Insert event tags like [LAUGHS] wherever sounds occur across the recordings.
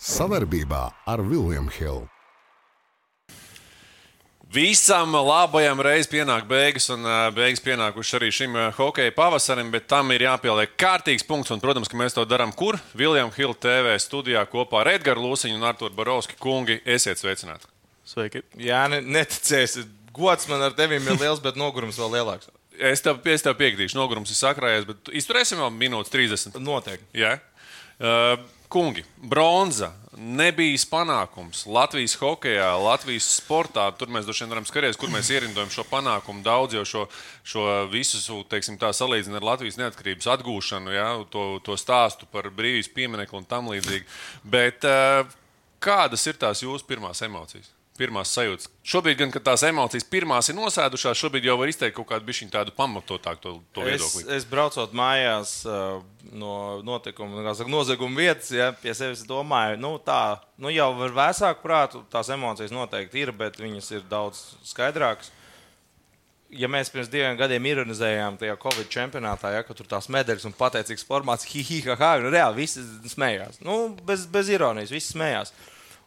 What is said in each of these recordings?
Savarbībā ar Vilniņu Hildu. Visam labajam reizes pienāk beigas, un beigas pienākuši arī šim hokeja pavasarim, bet tam ir jāpieliek kārtīgs punkts. Un, protams, ka mēs to darām kur? Viljams Hilda TV studijā kopā ar Edgars Lūsiņu un Artur Barovski kungi. Esiet sveicināti! Sveiki! Jā, ne, neticēsi. Gods man ar tevi ir liels, bet nogurums vēl lielāks. Es tev, es tev piekritīšu, nogurums ir sakrājies, bet izturēsim vēl minūtes 30. Noteikti. Jā. Uh, kungi, bronza nebija panākums Latvijas hokeja, Latvijas sportā. Tur mēs droši vien varam skatīties, kur mēs ierindojam šo panākumu. Daudz jau šo, šo visu teiksim, salīdzina ar Latvijas neatkarības atgūšanu, ja, to, to stāstu par brīvības pieminiektu un tam līdzīgi. Bet uh, kādas ir tās jūsu pirmās emocijas? Pirmās sajūtas. Šobrīd, gan, kad tās emocijas pirmās ir nosēdušās, šobrīd jau var izteikt kaut kādu tādu pamatotāku to, to viedokli. Es, es braucot mājās uh, no notikuma, saka, nozieguma vietas, ja pie sevis domāju, nu, tā nu, jau ar vēsāku prātu tās emocijas noteikti ir, bet viņas ir daudz skaidrākas. Ja mēs pirms diviem gadiem ironizējām tajā Covid čempionātā, ja, tur tās medaļas un pateicīgs formāts, hihiha, ha, ha, nu, reāli visi smējās. Nu, bez, bez ironijas, visi smējās.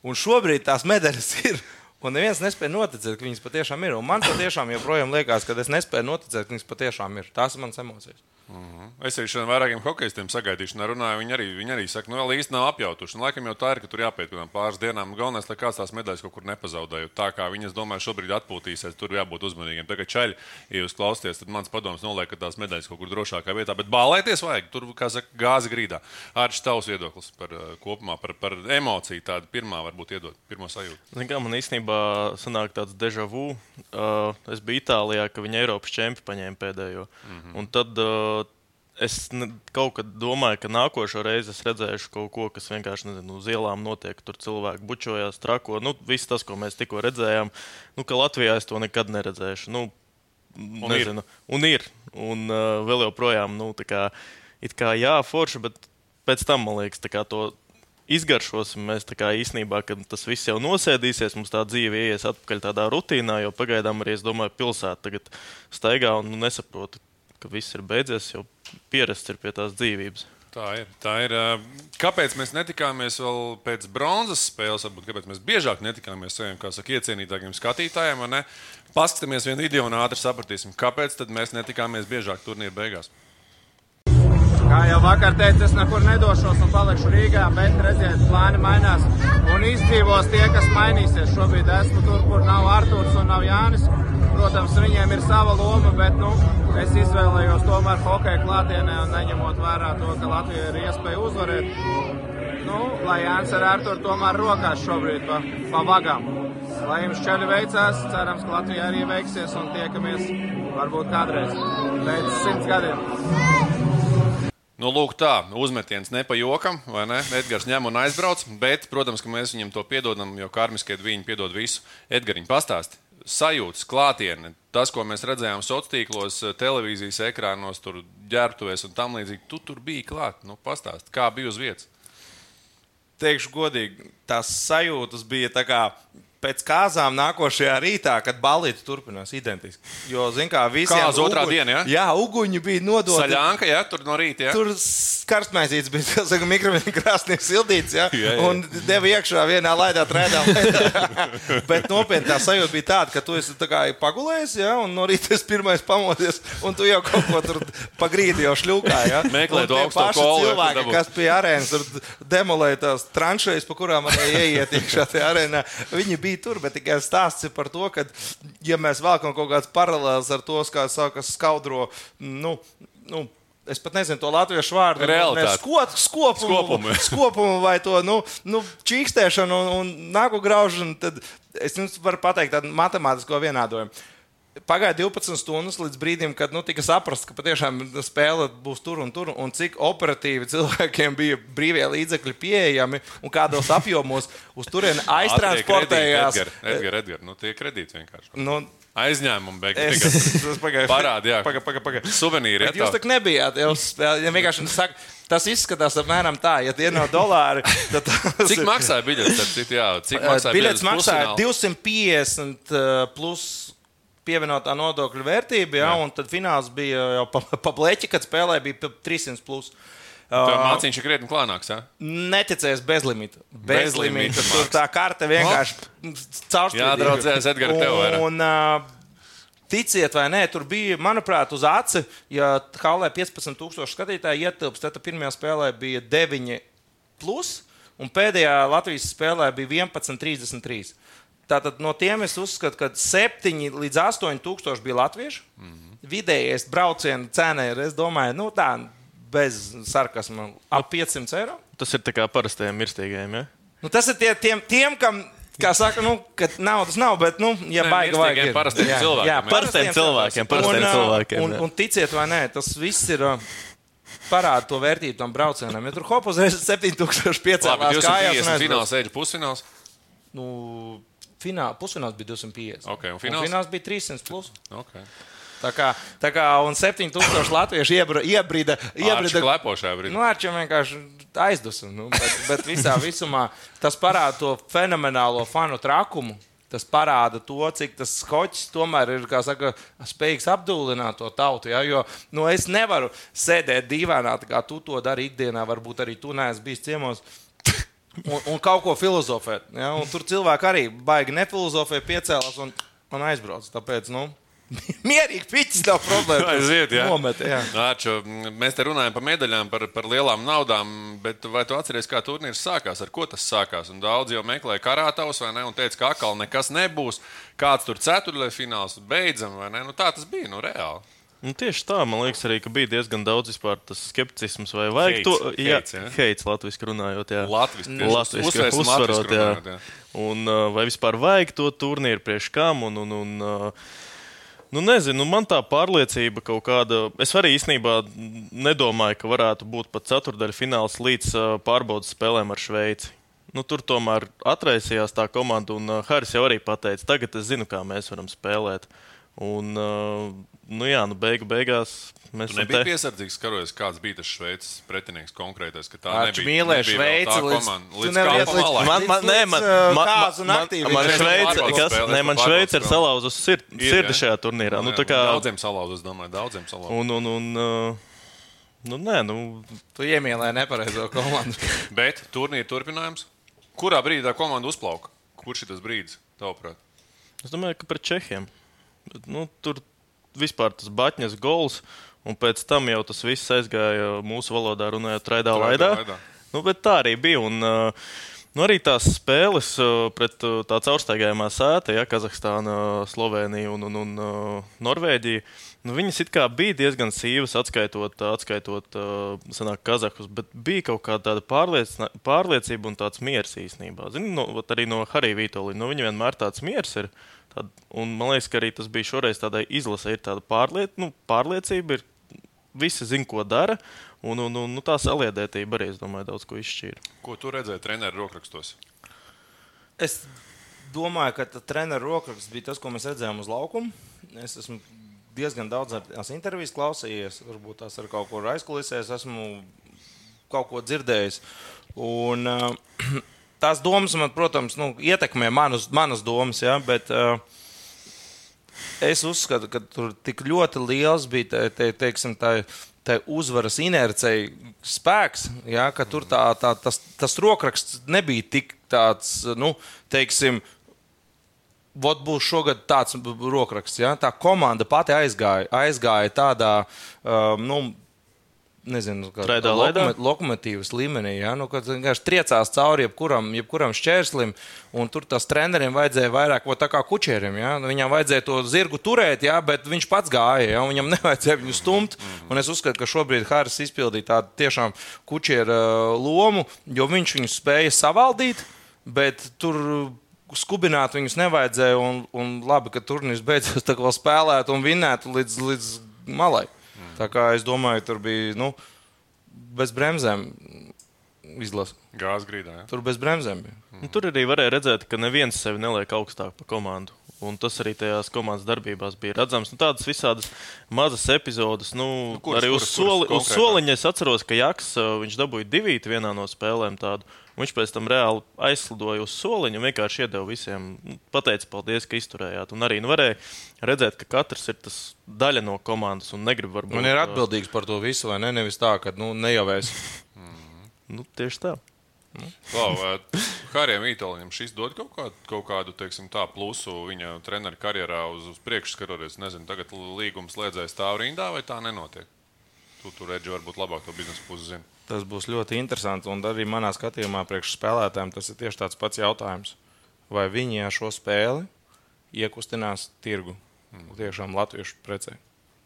Un šobrīd tās medaļas [LAUGHS] ir Un neviens nespēja noticēt, ka viņas patiešām ir. Un man patiešām joprojām liekas, ka es nespēju noticēt, ka viņas patiešām ir. Tās ir manas emocijas. Uh mhm. -huh. Es arī šodien vairākiem hokeistiem sagaidīšanā runāju. Viņi arī, viņi arī saka, nu, vēl īsti nav apjautuši. Un, laikam jau tā ir, ka tur jāpiet kaut kādām pāris dienām. Galvenais, lai kāds tās medaļas kaut kur nepazaudēja. Tā kā viņas, domāju, šobrīd atpūtīsies, tur jābūt uzmanīgiem. Tagad čaļi, ja jūs klausāties, tad mans padoms noliek, ka tās medaļas kaut kur drošākā vietā. Bet bālēties vajag. Tur, kā saka, gāzi grīdā. Arī tavs viedoklis par uh, kopumā, par, par emociju tādu pirmā varbūt iedot, pirmo sajūtu. Zin, kā, man īstenībā sanāk tāds deja vu. Uh, es biju Itālijā, ka viņi Eiropas čempionu paņēma pēdējo. Mm -hmm. Un tad uh, es kaut kad domāju, ka nākošo reizi es redzēšu kaut ko, kas vienkārši nezinu, uz ielām notiek. Tur cilvēki bučojās, trako. Nu, viss tas, ko mēs tikko redzējām, nu, ka Latvijā es to nekad neredzēšu. Nu, un nezinu, ir. un ir. Un uh, vēl joprojām, nu, tā kā, kā jā, forši, bet pēc tam, man liekas, to izgaršosim. Mēs tā kā īstenībā, kad tas viss jau nosēdīsies, mums tā dzīve ies atpakaļ tādā rutīnā, jo pagaidām arī, es domāju, pilsēta tagad staigā un nu, nesaprotu, ka viss ir beidzies, jau pierasts ir pie tās dzīvības. Tā ir. Tā ir. Kāpēc mēs netikāmies vēl pēc bronzas spēles? Varbūt kāpēc mēs biežāk netikāmies saviem, kā saka, iecienītākiem skatītājiem? Paskatāmies vienu video un ātri sapratīsim, kāpēc mēs netikāmies biežāk turnīra beigās. Kā jau vakar teicu, es nekur nedošos un palikšu Rīgā, bet redziet, plāni mainās un izdzīvos tie, kas mainīsies. Šobrīd esmu tur, kur nav Artūrs un nav Jānis. Protams, viņiem ir sava loma, bet nu, es izvēlējos tomēr hokeja klātienē un neņemot vērā to, ka Latvija ir iespēja uzvarēt. Nu, lai Jānis ar Artur tomēr rokās šobrīd pa, pa vagām. Lai jums ceļi veicās, cerams, ka Latvija arī veiksies un tiekamies varbūt kādreiz pēc simts gadiem. Nu, lūk, tā uzmetiens ne pa jokam, vai ne? Edgars ņem un aizbrauc, bet, protams, ka mēs viņam to piedodam, jo karmiskie viņi piedod visu. Edgars, pastāsti sajūtas, klātienē, tas, ko mēs redzējām sociālos tīklos, televīzijas ekrānos, tur ģērbtuvēs un tam līdzīgi, tu tur biji klāt. Nu, pastāst, kā bija uz vietas? Teikšu godīgi, tās sajūtas bija tā kā pēc kāzām nākošajā rītā, kad balīti turpinās identiski. Jo, zin kā, visiem otrā uguņi, diena, ja? Jā, uguņi bija nodoti. Saļānka, jā, tur no rīta, jā. Tur karstmaisīts bija, [LAUGHS] saka, mikroviņu krāsnieks sildīts, jā, jā, jā. un deva iekšā vienā laidā, trēdā. [LAUGHS] Bet nopietni tā sajūta bija tāda, ka tu esi tā kā pagulējis, jā, un no rīta es pirmais pamodies, un tu jau kaut ko tur pa grīdi jau šļūkā, jā. [LAUGHS] Meklē to augsto kolu. Cilvēki, kas pie arēnas tur demolēja tās tranšējas, pa kurām varēja ieiet iekšā tajā arēnā, viņi bija bija tur, bet tikai stāsts ir par to, ka, ja mēs vēlamies kaut kādas paralēlas ar to, kā sākas skaudro, nu, nu, Es pat nezinu to latviešu vārdu. Realitāte. Skot, skopumu, skopumu. skopumu vai to nu, nu, čīkstēšanu un, un nagu graužanu. Tad es jums varu pateikt tādu matemātisko vienādojumu. Pagāja 12 stundas līdz brīdim, kad nu, tika saprasts, ka patiešām spēle būs tur un tur, un cik operatīvi cilvēkiem bija brīvie līdzekļi pieejami un kādos apjomos uz turieni aiztransportējās. Edgar, Edgar, Edgar, nu tie kredīti vienkārši. Nu, Aizņēmumu beigās. Tas pagāja. Parādi, jā. Pagāja, pagāja, pagāja. Suvenīri. Bet jūs tak nebijāt. Jūs, ja vienkārši saka, tas izskatās apmēram tā, ja tie nav dolāri. Cik maksāja biļets? Cik maksāja biļets? Maksāja 250 plus pievienotā nodokļu vērtība, ja, un tad fināls bija jau pa, pa bleķi, kad spēlē bija 300. Plus. Mācīņš ir krietni klānāks. Ja? neticēs bezlimita. Bezlimita Bezlimita. Tur māksla. tā karte vienkārši caurspīdīga. Jā, draudzēs, Edgars, tev. Un, uh, ticiet vai nē, tur bija, manuprāt, uz aci, ja Halē 15,000 skatītāji ietilpst, tad pirmajā spēlē bija 9, plus, un pēdējā Latvijas spēlē bija 11,33. Tātad no tiem es uzskatu, ka 7 līdz 8 tūkstoši bija latvieši. Mm -hmm. Vidējais brauciena cena ir, es domāju, nu, tā bez sarkasma, ap 500 eiro. Tas ir tā kā parastajiem mirstīgajiem. Ja? Nu, tas ir tie, tiem, tiem, kam, kā saka, nu, naudas nav, bet, nu, ja baigi vajag. ir. parastiem Jā, cilvēkiem, Jā. Parastiem cilvēkiem, parastiem un, cilvēkiem, Un, jā. un ticiet vai nē, tas viss ir. ā, Parāda to vērtību tam braucienam. Ja tur hops uzreiz 7500 Labi, kājās, 250 un fināls, eģi pusfināls. Nu, finā, pusfināls bija 250. Ok, un un fināls? fināls bija 300. Plus. Okay. Tā kā, tā kā un 7000 latviešu iebra, iebrida. Iebrida klepošajā brīdī. Nu, Arčiem vienkārši aizdusu. Nu, bet, bet visā [LAUGHS] visumā tas parāda to fenomenālo fanu trakumu. Tas parāda to, cik tas skoķis tomēr ir saka, spējīgs apdullināt to tautu. Ja? Jo nu, es nevaru sēdēt dīvainā, kā tu to dari ikdienā. Varbūt arī tu neesi bijis ciemos. Un, un kaut ko filozofēt. Ja? Un tur cilvēki arī baigi nefilozofē, piecēlās un, un aizbrauc. Tāpēc, nu, [LAUGHS] mierīgi piķis nav problēma. Aiziet, jā. Nomet, jā. Nāču, mēs te runājam par medaļām, par, par lielām naudām, bet vai tu atceries, kā turnīrs sākās, ar ko tas sākās? Un daudz jau meklēja karātavus, vai ne? Un teica, ka atkal nekas nebūs. Kāds tur ceturtajā fināls beidzam, vai ne? Nu, tā tas bija, nu, reāli. Nu, tieši tā, man liekas, arī bija diezgan daudz vispār tas skepticisms, vai vajag Heits, to jā, heits, latviešu runājot. Jā. Latviski, uzsvērsim uzsvarot, latviski jā. jā. Un, uh, vai vispār vajag to turnīru priekš kam? Un, un, un, uh, nu, nezinu, nu, man tā pārliecība kaut kāda. Es arī īstenībā nedomāju, ka varētu būt pat ceturdaļa fināls līdz uh, pārbaudas spēlēm ar Šveici. Nu, tur tomēr atraisījās tā komanda, un uh, Haris jau arī pateica, tagad es zinu, kā mēs varam spēlēt. Un, uh, nu, jā, nu, beigu beigās mēs esam nebija te- piesardzīgs, karojas, kāds bija tas šveicis pretinieks konkrētais. ka Tā Arč nebija, mīlēja Šveici tā līdz- Līdz līdz-. Man, man, nē, man, uh, man, kāzu man, man, man viņš Šveice, kas, ne, man Šveice ir salauzusi sirdi, Ir, sirdi šajā turnīrā. Nu, tā kā, Daudziem salauz, es domāju, daudziem salauz. un, un, un, uh, nu, nē, nu, Tu iemīlēji nepareizo komandu. [LAUGHS] Bet turnīra turpinājums. Kurā brīdī tā komanda uzplauka? Kurš ir tas brīdis, tavuprāt? es domāju, ka pret Čehiem. Nu, tur vispār tas Batņas gols, un pēc tam jau tas viss aizgāja mūsu valodā runājot traidā laidā. laidā. Nu, bet tā arī bija. Un, uh, nu, arī tās spēles uh, pret uh, tā caurstaigājumā sēta, ja Kazahstāna, Slovenija un, un, un uh, Norvēģija. Nu, viņas it kā bija diezgan sīvas, atskaitot, atskaitot uh, senāk, Kazahus, bet bija kaut kāda tāda pārliecina- pārliecība un tāds miers īstenībā. Zini, no, arī no Harija Vitoļa. Nu, viņa vienmēr tāds miers ir. Tād, un man liekas, ka arī tas bija šoreiz tādai izlasē, ir tāda pārliet, nu, pārliecība. Ir, Visi zina, ko dara, un, un, un nu, tā saliedētība arī, es domāju, daudz ko izšķīra. Ko tu redzēji treneru rokrakstos? Es domāju, ka treneru rokraksts bija tas, ko mēs redzējām uz laukuma. Es esmu diezgan daudz intervijas klausījies, varbūt tās ar kaut ko aizkulisēs, esmu kaut ko dzirdējis. Un, [CLEARS THROAT] uh, tās domas man, protams, nu, ietekmē manas, manas domas, ja, bet uh, es uzskatu, ka tur tik ļoti liels bija te, te, teiksim, tā, tā uzvaras inercija spēks, ja, ka tur tā, tā, tas, tas rokraksts nebija tik tāds, nu, teiksim, Vot būs šogad tāds rokraksts. Ja? Tā komanda pati aizgāja, aizgāja tādā, um, nu, nezinu, kā Traidā laidā? lokome- lokomotīvas līmenī. Ja? Nu, kad vienkārši triecās cauri jebkuram, jebkuram šķērslim, un tur tas treneriem vajadzēja vairāk, vo tā kā kučierim. Ja? Viņam vajadzēja to zirgu turēt, ja? bet viņš pats gāja, ja? un viņam [LAUGHS] nevajadzēja viņu stumt. Un es uzskatu, ka šobrīd Hāris izpildīja tādu tiešām kučiera uh, lomu, jo viņš viņu spēja savaldīt, bet tur skubināt viņus nevajadzēja. Un, un labi, ka turnīrs beidzās tā kā spēlēt un vinēt līdz, līdz malai. Tā kā es domāju, tur bija nu, bez bremzēm izlase. Gāzes grīdā. Ja? Tur bez bremzēm bija. Nu, tur arī varēja redzēt, ka neviens sevi neliek augstāk par komandu. Un tas arī tajās komandas darbībās bija redzams. Nu, tādas visādas mazas epizodes. Nu, nu, kuras, arī uz, kuras, soli, kuras uz soliņa es atceros, ka Jaks viņš dabūja divīti vienā no spēlēm. Tādu. Viņš pēc tam reāli aizslidoja uz soliņa un vienkārši iedeva visiem, nu, pateica, paldies, ka izturējāt. Un arī nu, varēja redzēt, ka katrs ir tas daļa no komandas un negrib varbūt. Un ir uh, atbildīgs par to visu, vai ne? Nevis tā, ka nu, nejauvēs. [LAUGHS] Nu, tieši tā. Klau, Harijam Vitoļam šis dod kaut kādu, kaut kādu teiksim, tā, plusu viņa treneru karjerā uz, uz priekšu skatoties. Nezinu, tagad līgums slēdzēs stāv rindā vai tā nenotiek. Tu tur redzi, varbūt labāk to biznesa pusi zini. Tas būs ļoti interesanti. Un arī manā skatījumā, priekš spēlētājiem, tas ir tieši tāds pats jautājums. Vai viņi ar šo spēli iekustinās tirgu tiešām latviešu precē?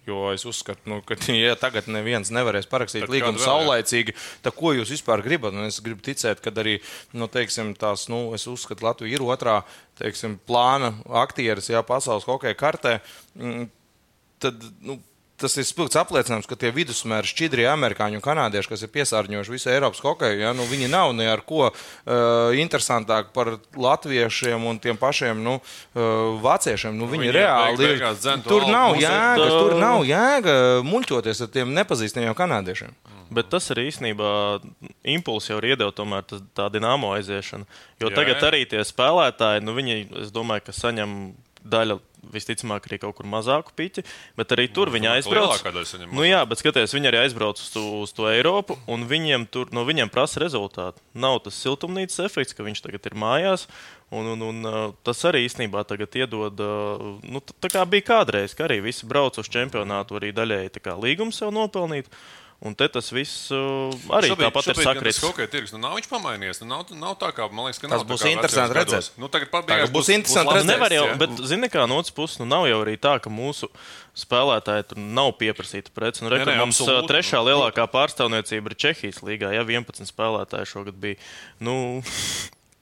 Jo es uzskatu, nu, ka, [LAUGHS] ja tagad neviens nevarēs parakstīt Tad līgumu saulaicīgi, tad ko jūs vispār gribat? Un es gribu ticēt, ka arī, nu, teiksim, tās, nu, es uzskatu, Latvija ir otrā, teiksim, plāna aktieris, jā, pasaules hokeja kartē. Mm, Tad, nu, tas ir spilgts apliecinājums, ka tie vidusmēri šķidrie amerikāņi un kanādieši, kas ir piesārņojuši visu Eiropas hokeju, ja, nu, viņi nav ne ar ko uh, interesantāk par latviešiem un tiem pašiem nu, uh, vāciešiem. Nu, viņi viņi reāli beig- ir. beigās dzen to Tur nav ir- jēga, tā- tur nav jēga muļķoties ar tiem nepazīstamiem kanādiešiem. Bet tas arī īstenībā impulss jau ir iedeva tomēr tā dināmo aiziešana. Jo Jā, jā, tagad jā. arī tie spēlētāji, nu viņi, es domāju, ka saņem daļa visticamāk arī kaut kur mazāku piķi, bet arī tur viņi domāju, ka aizbrauc. Nu, jā, bet skaties, viņi arī aizbrauc uz to, uz to Eiropu, un viņiem tur, no viņiem prasa rezultātu. Nav tas siltumnīcas efekts, ka viņš tagad ir mājās. Un, un, un, uh, tas arī īstenībā tagad iedod, uh, nu, tā kā bija kādreiz, ka arī visi brauc uz čempionātu, arī daļēji tā kā līgumu sev nopelnīt. Un te tas viss uh, arī Šobrīd- tāpat ir šobrīd Tas sakritis. hokeja tirgus nu, nav viņš pamainījies. Nu, nav, nav tā kā, man liekas, ka Tas būs kā interesanti redzēt. Nu, tagad pat Tagad beigās būs interesanti labs redzēt. Nevar jau, jā. bet, zini, kā no otras puses, nu nav jau arī tā, ka mūsu spēlētāji tur nav pieprasīta preci. Nu, re, ka nē, mums ā, absolūti, trešā lielākā pārstāvniecība ir Čehijas līgā. Ja 11 spēlētāji šogad bija. Nu,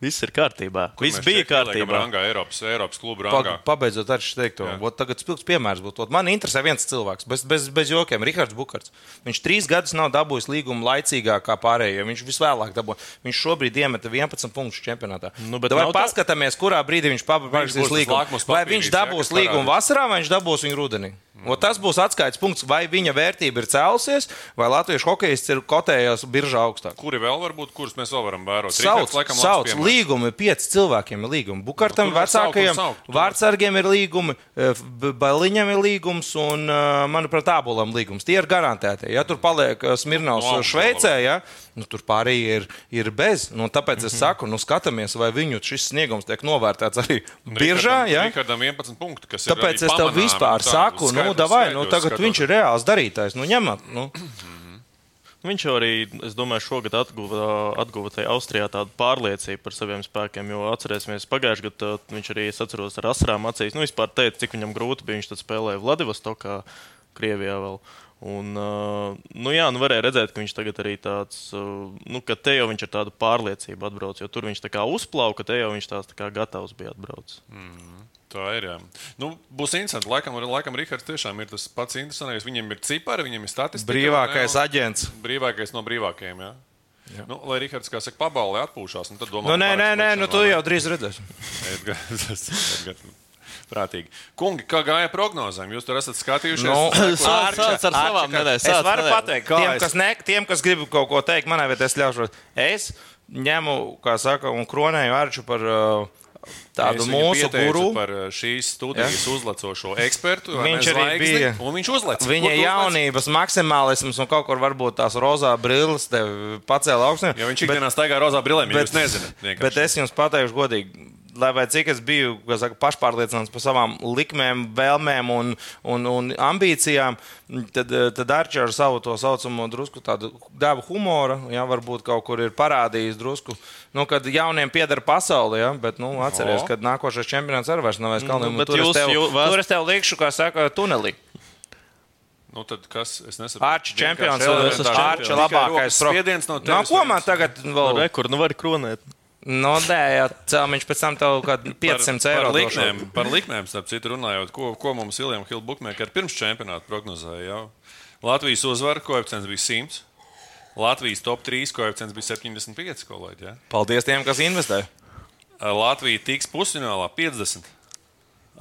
viss ir kārtībā. Kur Viss bija kārtībā. Rangā, Eiropas, Eiropas klubu Pa, rangā. pabeidzot ar šo teikto, Jā. Vot tagad spilgts piemērs būtu. Vot Man interesē viens cilvēks, bez, bez, bez jokiem, Rihards Bukārts. Viņš trīs gadus nav dabūjis līgumu laicīgāk kā pārējie. Viņš visvēlāk dabūja. Viņš šobrīd iemeta 11 punktus čempionātā. Nu, bet Vai paskatāmies, kurā brīdī viņš tas līgumu? Vai viņš jā, dabūs kas līgumu vasarā, vai viņš dabūs viņu rudenī? Mm. Tas būs atskaites punkts, vai viņa vērtība ir cēlusies, vai latviešu hokejists ir kotējās biržā augstāk. Kuri vēl var būt, kurus mēs vēl varam vērot? Sauc, laikam, sauc līgumi, pieci cilvēkiem ir līgumi. Bukartam, Nu, saukt un vecākajam, vārdsargiem ir līgumi, eh, Baliņam ir līgums un, eh, manuprāt, Abolam līgums. Tie ir garantēti. Ja tur paliek eh, Smirnovs No no, augšas Šveicē, ja, nu, tur pārējie ir, ir bez. Nu, tāpēc Mhm. es saku, nu, skatāmies, vai viņu šis sniegums tiek novērtēts arī biržā. Ja? Rihardam 11 punkti, kas ir Tāpēc es tev vispār un tā, saku, nu, skaidrs- davai, nu, tagad skatot. viņš ir reāls darītājs. Nu, ņemat, nu. [CLEARS THROAT] Viņš jau arī, es domāju, šogad atguva, atguva tajā Austrijā tādu pārliecību par saviem spēkiem. Jo atcerēsimies, pagājušajā gadā viņš arī, es atceros, ar asarām acīs, nu, vispār teica, cik viņam grūti bija. Viņš spēlēja Vladivostokā, Krievijā vēl. Un, nu, jā, nu varēja redzēt, ka viņš tagad arī tāds, nu, ka te jau viņš ar tādu pārliecību atbrauc. Jo tur viņš tā kā uzplauka, te jau viņš tās tā kā gatavs bija atbraucis. Tā ir. Jā. Nu, būs interesanti. Laikam, laikam Rihards tiešām ir tas pats interesantākais. Viņam ir cipari, viņam ir statistika. Brīvākais ne, aģents. un Brīvākais no brīvākajiem. Jā. Jā. Nu, lai Rihards, kā saka, pabalē atpūšās, un tad domā, Nu, nē, nē, nē, nu, tu jau drīz redzēsi. [LAUGHS] Prātīgi. Kungi, kā gāja prognozēm? Jūs tur esat skatījušies? Nu, Sāc- sāc ar savām, nē, Es varu nē. pateikt, Kā tiem es- kas, ne, tiem, kas grib kaut ko teikt, manai vietā es ļaušos. Es ņemu, kā saka, un kronēju Arču par uh, tādu mūsu guru. par uh, šīs studijas ja? uzlecošo ekspertu. vai Viņš arī bija. Un viņš uzlec. Viņa jaunības maksimālisms un kaut kur varbūt tās rozā brilles tev pacēla augstu. Jo viņš ikdienā staigā rozā brillēm, bet- jūs nezināt. Bet es jums pateikšu godīgi. Lai vai cik es biju saka, pašpārliecināts par savām likmēm, vēlmēm un, un, un ambīcijām, tad, eh, tad Arčers ar savu to saucamo drusku tādu devu humoru, ja varbūt kaut kur ir parādījis drusku, nu, kad jauniem pieder pasaule, ja, bet, nu, atceries, O. ka nākošais čempionāts arī vairs nav vairs kalniem. Nu, tur, es jūs- tev, jū- vēst- tur es tev likšu, kā saka, tunelī. Nu, tad kas? Es nesaprotu. Ārča čempions, elementāri. Ārča Tikai labākais. Spiediens no no tevis. ko man tagad vēl? Re, kur nu var kronēt? No, nē, jā, cēliņš pēc tam tev kaut kādu 500 eiro Par likmēm, par likmēm, starp citu, runājot, ko, ko mums Iljam Hilbukmēkar pirms čempionāta prognozēja. Jau. Latvijas uzvara koeficients bija 100. Latvijas top 3 koeficients bija 75. Kolēģi, ja? Paldies tiem, kas investē. Latvija tiks pusfinālā 50.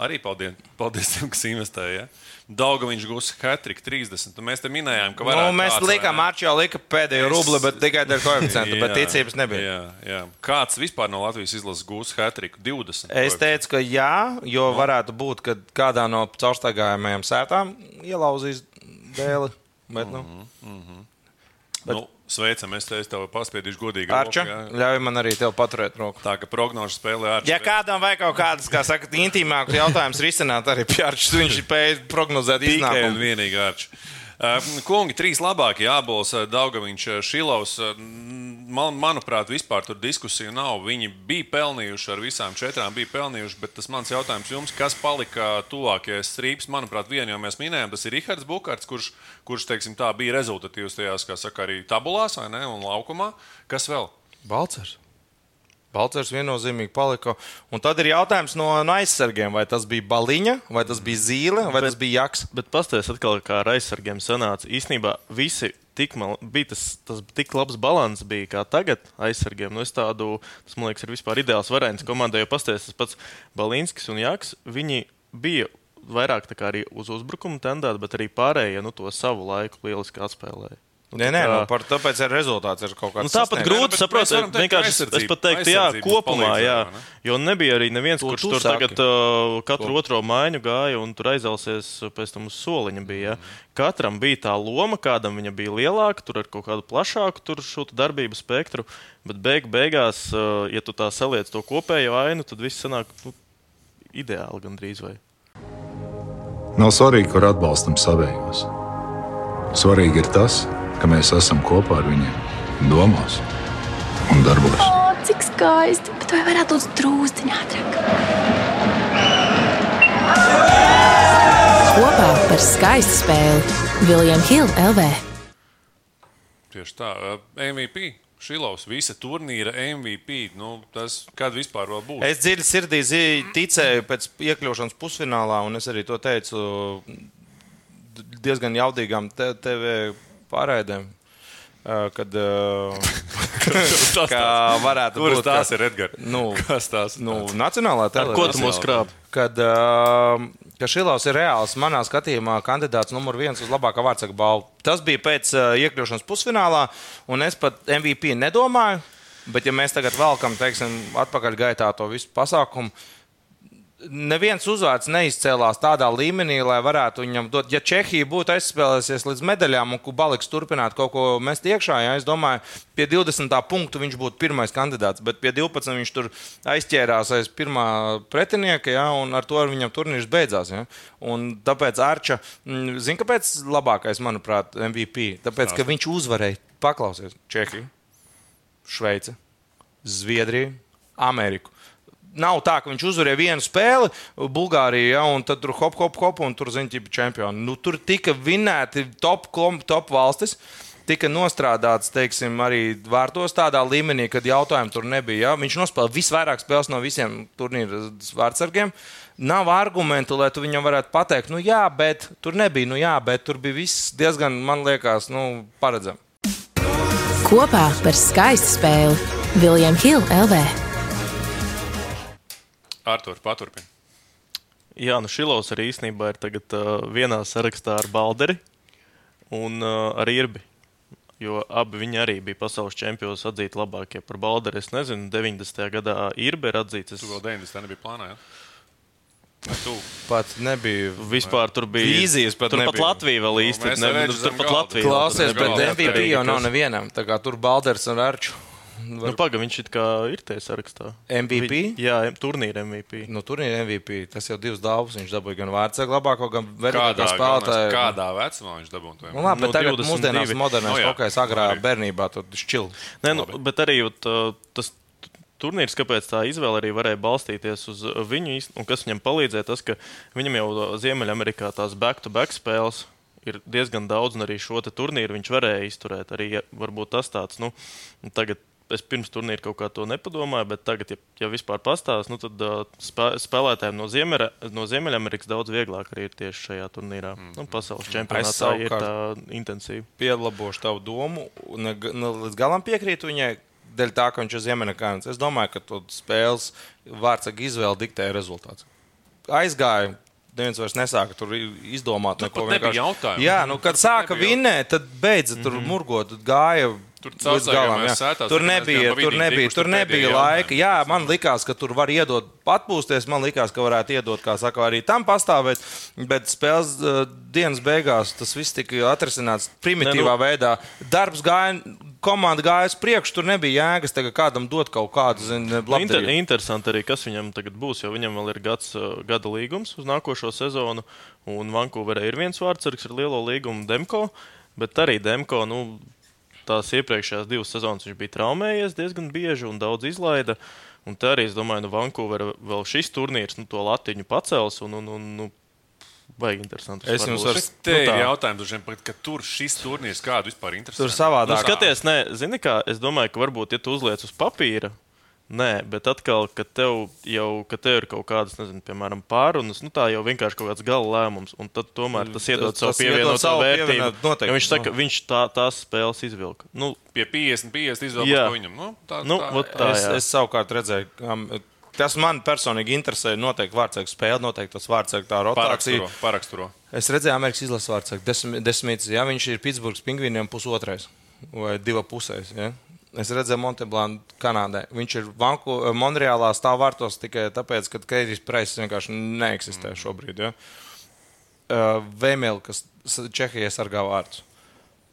Arī paldies, paldies tiem, kas investēja. Ja? Daudzā viņš gūs hat-trick 30. Un mēs te minējām, ka Nu, varētu mēs kāds, likām, jau lika pēdējo Es- rubli, bet tikai ar koeficientu, bet [LAUGHS] ticības nebija. Jā, jā. Kāds vispār no Latvijas izlases gūs hat-trick 20? Es teicu, ka jā, jo varētu būt, ka kādā no caurstaigājumajām sētām ielauzīs dēli. Bet, nu, Nu, sveicam, es te es tev paspiedīšu godīgi. Arča, roku, ļauj man arī tev paturēt roku. Tā kā prognožu spēlē ar Ja kādam vajag kaut kādas, kā saka, intīmākas jautājumas risināt, arī Pjārčs, viņš spēj prognozēt Tikai un iznākumu. vienīgi Arčs. Kungi, trīs labākie jābols, Daugaviņš, Šilovs. Man, manuprāt, vispār tur diskusiju nav. Viņi bija pelnījuši ar visām četrām, bija pelnījuši, bet tas mans jautājums jums, kas palika tuvākajais strīps? Manuprāt, vienu jau mēs minējām, tas ir Rihards Bukārts, kurš, kurš teiksim, tā, bija rezultatīvs tajās, kā saka, arī tabulās ne, un laukumā. Kas vēl? Balcers. Balcers viennozīmīgi palika. Un tad ir jautājums no, no aizsargiem, vai tas bija Baliņa, vai tas bija Zīle, vai tas bija Jaks. Bet pastāstiet, atkal, kā ar aizsargiem sanāca. Īsnībā visi tik, man, bija tas, tas tik labs līdzsvars, bija kā tagad aizsargiem. Nu, tādu, tas man liekas, ir vispār ideāls variants komandai. Jo pastāstiet, tas pats Balinskis un Jaks, viņi bija vairāk arī uz uzbrukumu tendēti, bet arī pārējie nu, to savu laiku lieliski atspēlēja. Nē, nē, nu, par, tāpēc ir rezultāts ir kaut kāds. Nu, tāpat sasniegts. grūti vienkārši es- es pat teiktu, jā, kopumā, jā, jo nebija arī neviens, To kurš tu tur saki. tagad uh, katru otro maiņu gāja un tur aizelsies pēc tam uz soliņa. Bija, ja. Katram bija tā loma, kādam viņa bija lielāka, tur ar kaut kādu plašāku tur šo darbību spektru, bet beig, beigās, uh, ja tu tā saliec to kopējo ainu, tad viss sanāk nu, ideāli gandrīz vai. Nav svarīgi, kur atbalstam savējos. Svarīgi ir tas, ka mēs esam kopā ar viņiem, domās un darbos. O, cik skaisti! Bet vai varētu būt drūzdiņā ātrāk? Kopā par skaistu spēli Viljams Hilde LV. Tieši tā, uh, MVP. Šilovs, visa turnīra MVP. Nu, tas, kad vispār vēl būs? Es dziļi sirdī ticēju pēc iekļūšanas pusfinālā, un es arī to teicu diezgan jaudīgām te- TV pārraidēm. ā, Kad Tas kā varētu Kuras būt tās ka- ir Edgars? Nu, Kas tās ir? nu, Nacionālā Ar ko tu televīzija. mūs krāp? Kad, uh, ka Šilovs ir reāls, manā skatījumā, kandidāts numur viens uz labākā vārdsarga balvu. Tas bija pēc iekļūšanas pusfinālā, un es pat MVP nedomāju. Bet, ja mēs tagad velkam, teiksim, atpakaļ gaitā to visu pasākumu, neviens uzvārds neizcēlās tādā līmenī, lai varētu viņam dot. Ja Čehija būtu aizspēlējusies līdz medaļām un Kubaliks turpinātu kaut ko mest iekšā, ja, es domāju, pie 20. punktu viņš būtu pirmais kandidāts, bet pie 12. viņš tur aizķērās aiz pirmā pretinieka, ja, un ar to viņam turnīrs beidzās. Ja. Un tāpēc Arča, mm, zina, kāpēc labākais, manuprāt, MVP? Tāpēc, ka viņš uzvarēja, paklausies, Čehiju, Šveici, Zviedriju, Ameriku nav tā, ka viņš uzvarēja vienu spēli, Bulgāriju, ja, un tad tur hop, hop, hop, un tur ģipa čempioni. Nu, tur tika vinēti top, top valstis. Tika nostrādāts, teiksim, arī vārtos tādā līmenī, kad jautājumu tur nebija. Ja? Viņš nospēlēja visvairāk spēles no visiem turnīra vārdsargiem. Nav argumentu, lai tu viņam varētu pateikt, nu jā, bet tur nebija, nu jā, bet tur bija viss diezgan, man liekas, nu, paredzams. Kopā par skaistu spēli Viljams Hilde LV. Artur, paturpini. Jā, nu Šilovs arī īstenībā ir tagad uh, vienā sarakstā ar Balderi un uh, ar Irbi. Jo abi viņi arī bija pasaules čempioni atzīti labākie par Balderi. Es nezinu, 90. gadā Irbi ir atzīts. Es Tu vēl 90. nebija plānā. Ja? Tu? Pat nebija. vispār tur bija Vīzijas pat tur pat nebija. Latvija vēl īsti mēs ne, arī nu, zem tur pat. Latvija. Klausies, bet nebija atkarīgi, jau nav nevienam. Tā kā tur Balders un Arčs. Nu, paga, viņš ir tajā sarakstā. MVP? Vi, jā, turnīra MVP. Nu, tur ir MVP. Tas jau divas dāvāts. Viņš dabūja gan vārdsargu labāko, gan vērtīgāko spēlētāju. kādā vecumā viņš dabūja to? Nu, labi, bet Nu, tagad 22. mūsdienās modernais Nu, jā. hokejs agrā Arī. bērnībā tur šķil. Nē, nu, bet arī jūt, tas turnīrs, kāpēc tā izvēle arī varēja balstīties uz viņu, un kas viņam palīdzēja, tas, ka viņam jau Ziemeļamerikā tās back-to-back spēles ir diezgan daudz, un arī šo turnīru viņš varēja izturēt. Arī ja, varbūt tas tāds, nu, tagad. Es pirms turnīra kaut kā to nepadomāju, bet tagad, ja, ja vispār pastāstīs, nu, tad uh, spē, spēlētājiem no, Ziemera, no Ziemeļamerikas daudz vieglāk arī ir tieši šajā turnīrā. Mm. Nu, pasaules čempionātā ir tā intensīva. Pielabošu tavu domu. un Ne, ne, līdz galam piekrītu viņai. Dēļ tā, ka viņš ir Ziemeļamerikānis. Es domāju, ka to spēles vārdsargu izvēle diktēja rezultāts. aizgāja. Neviens vairs nesāka tur izdomāt, Tur neko pat nebija vienkārši. jautājumu. Jā, nu, kad sāka vinnēt, tad beidza tur murgot, tad gāja. Tur jā. sētās, tur nebija, tur nebija, tur nebija laika. Jā, man likās, ka tur var iedot atpūsties. Man likās, ka varētu iedot, kā saka, arī tam pastāvēt. Bet spēles uh, dienas beigās tas viss tika atrisināts primitīvā Ne, nu- veidā. Darbs gāja, komanda gāja uz priekšu, tur nebija jēgas tagad kādam dot kaut kādu, zinu, Nu, Inter, interesanti arī, kas viņam tagad būs, jo viņam vēl ir gads, uh, gada līgums uz nākošo sezonu. Un Vankūverē ir viens vārdsargs ar lielo līgumu, Demko. Bet arī Demko, nu, tās iepriekšējās divas sezonas viņš bija traumējies diezgan bieži un daudz izlaida. Un te arī es domāju, ka nu, Vankūverā vēl šis turnīrs nu, to latiņu pacels. Un, un, un, nu, Baigi interesanti. Es jums varu- Tas te Nu ir tā. jautājums, droši vien, ka tur šis turnīrs kādu vispār interesē. Tur savādāk. Nu, skaties, nē, zini, kā es domāju, ka varbūt, ja tu uzliec uz papīra, nē, bet atkal, kad tev jau kad tev ir kaut kādas, nezinu, piemēram, pārunas, nu tā jau vienkārši kaut kāds gala lēmums, un tad tomēr tas iedod Tas- savu pievienoto vērtību. noteikti, Jo viņš saka, nu. viņš tā, tās spēles izvilka. Nu, Pie 50, 50 izvēlēties Jā. ko viņam. Nu, tā, Nu, tā, tā. es, jā. es savukārt redzēju, ka tas man personīgi interesē. Noteikti vārdsargu spēle, noteikti tas vārdsargu tā rotācija. Paraksturo, paraksturo. Es redzēju, Amerikas izlases vārdsargu desmit, desmit, ja viņš ir Pitsburgas pingvīniem pusotrais vai divi pusēs. Ja? Es redzēju Monteblānu Kanādē. Viņš ir Vanku, Monreālā stāv vārtos tikai tāpēc, ka Keitijs Preiss vienkārši neeksistē šobrīd. Ja? Uh, Vēmēl, kas Čehijai sargā vārdus.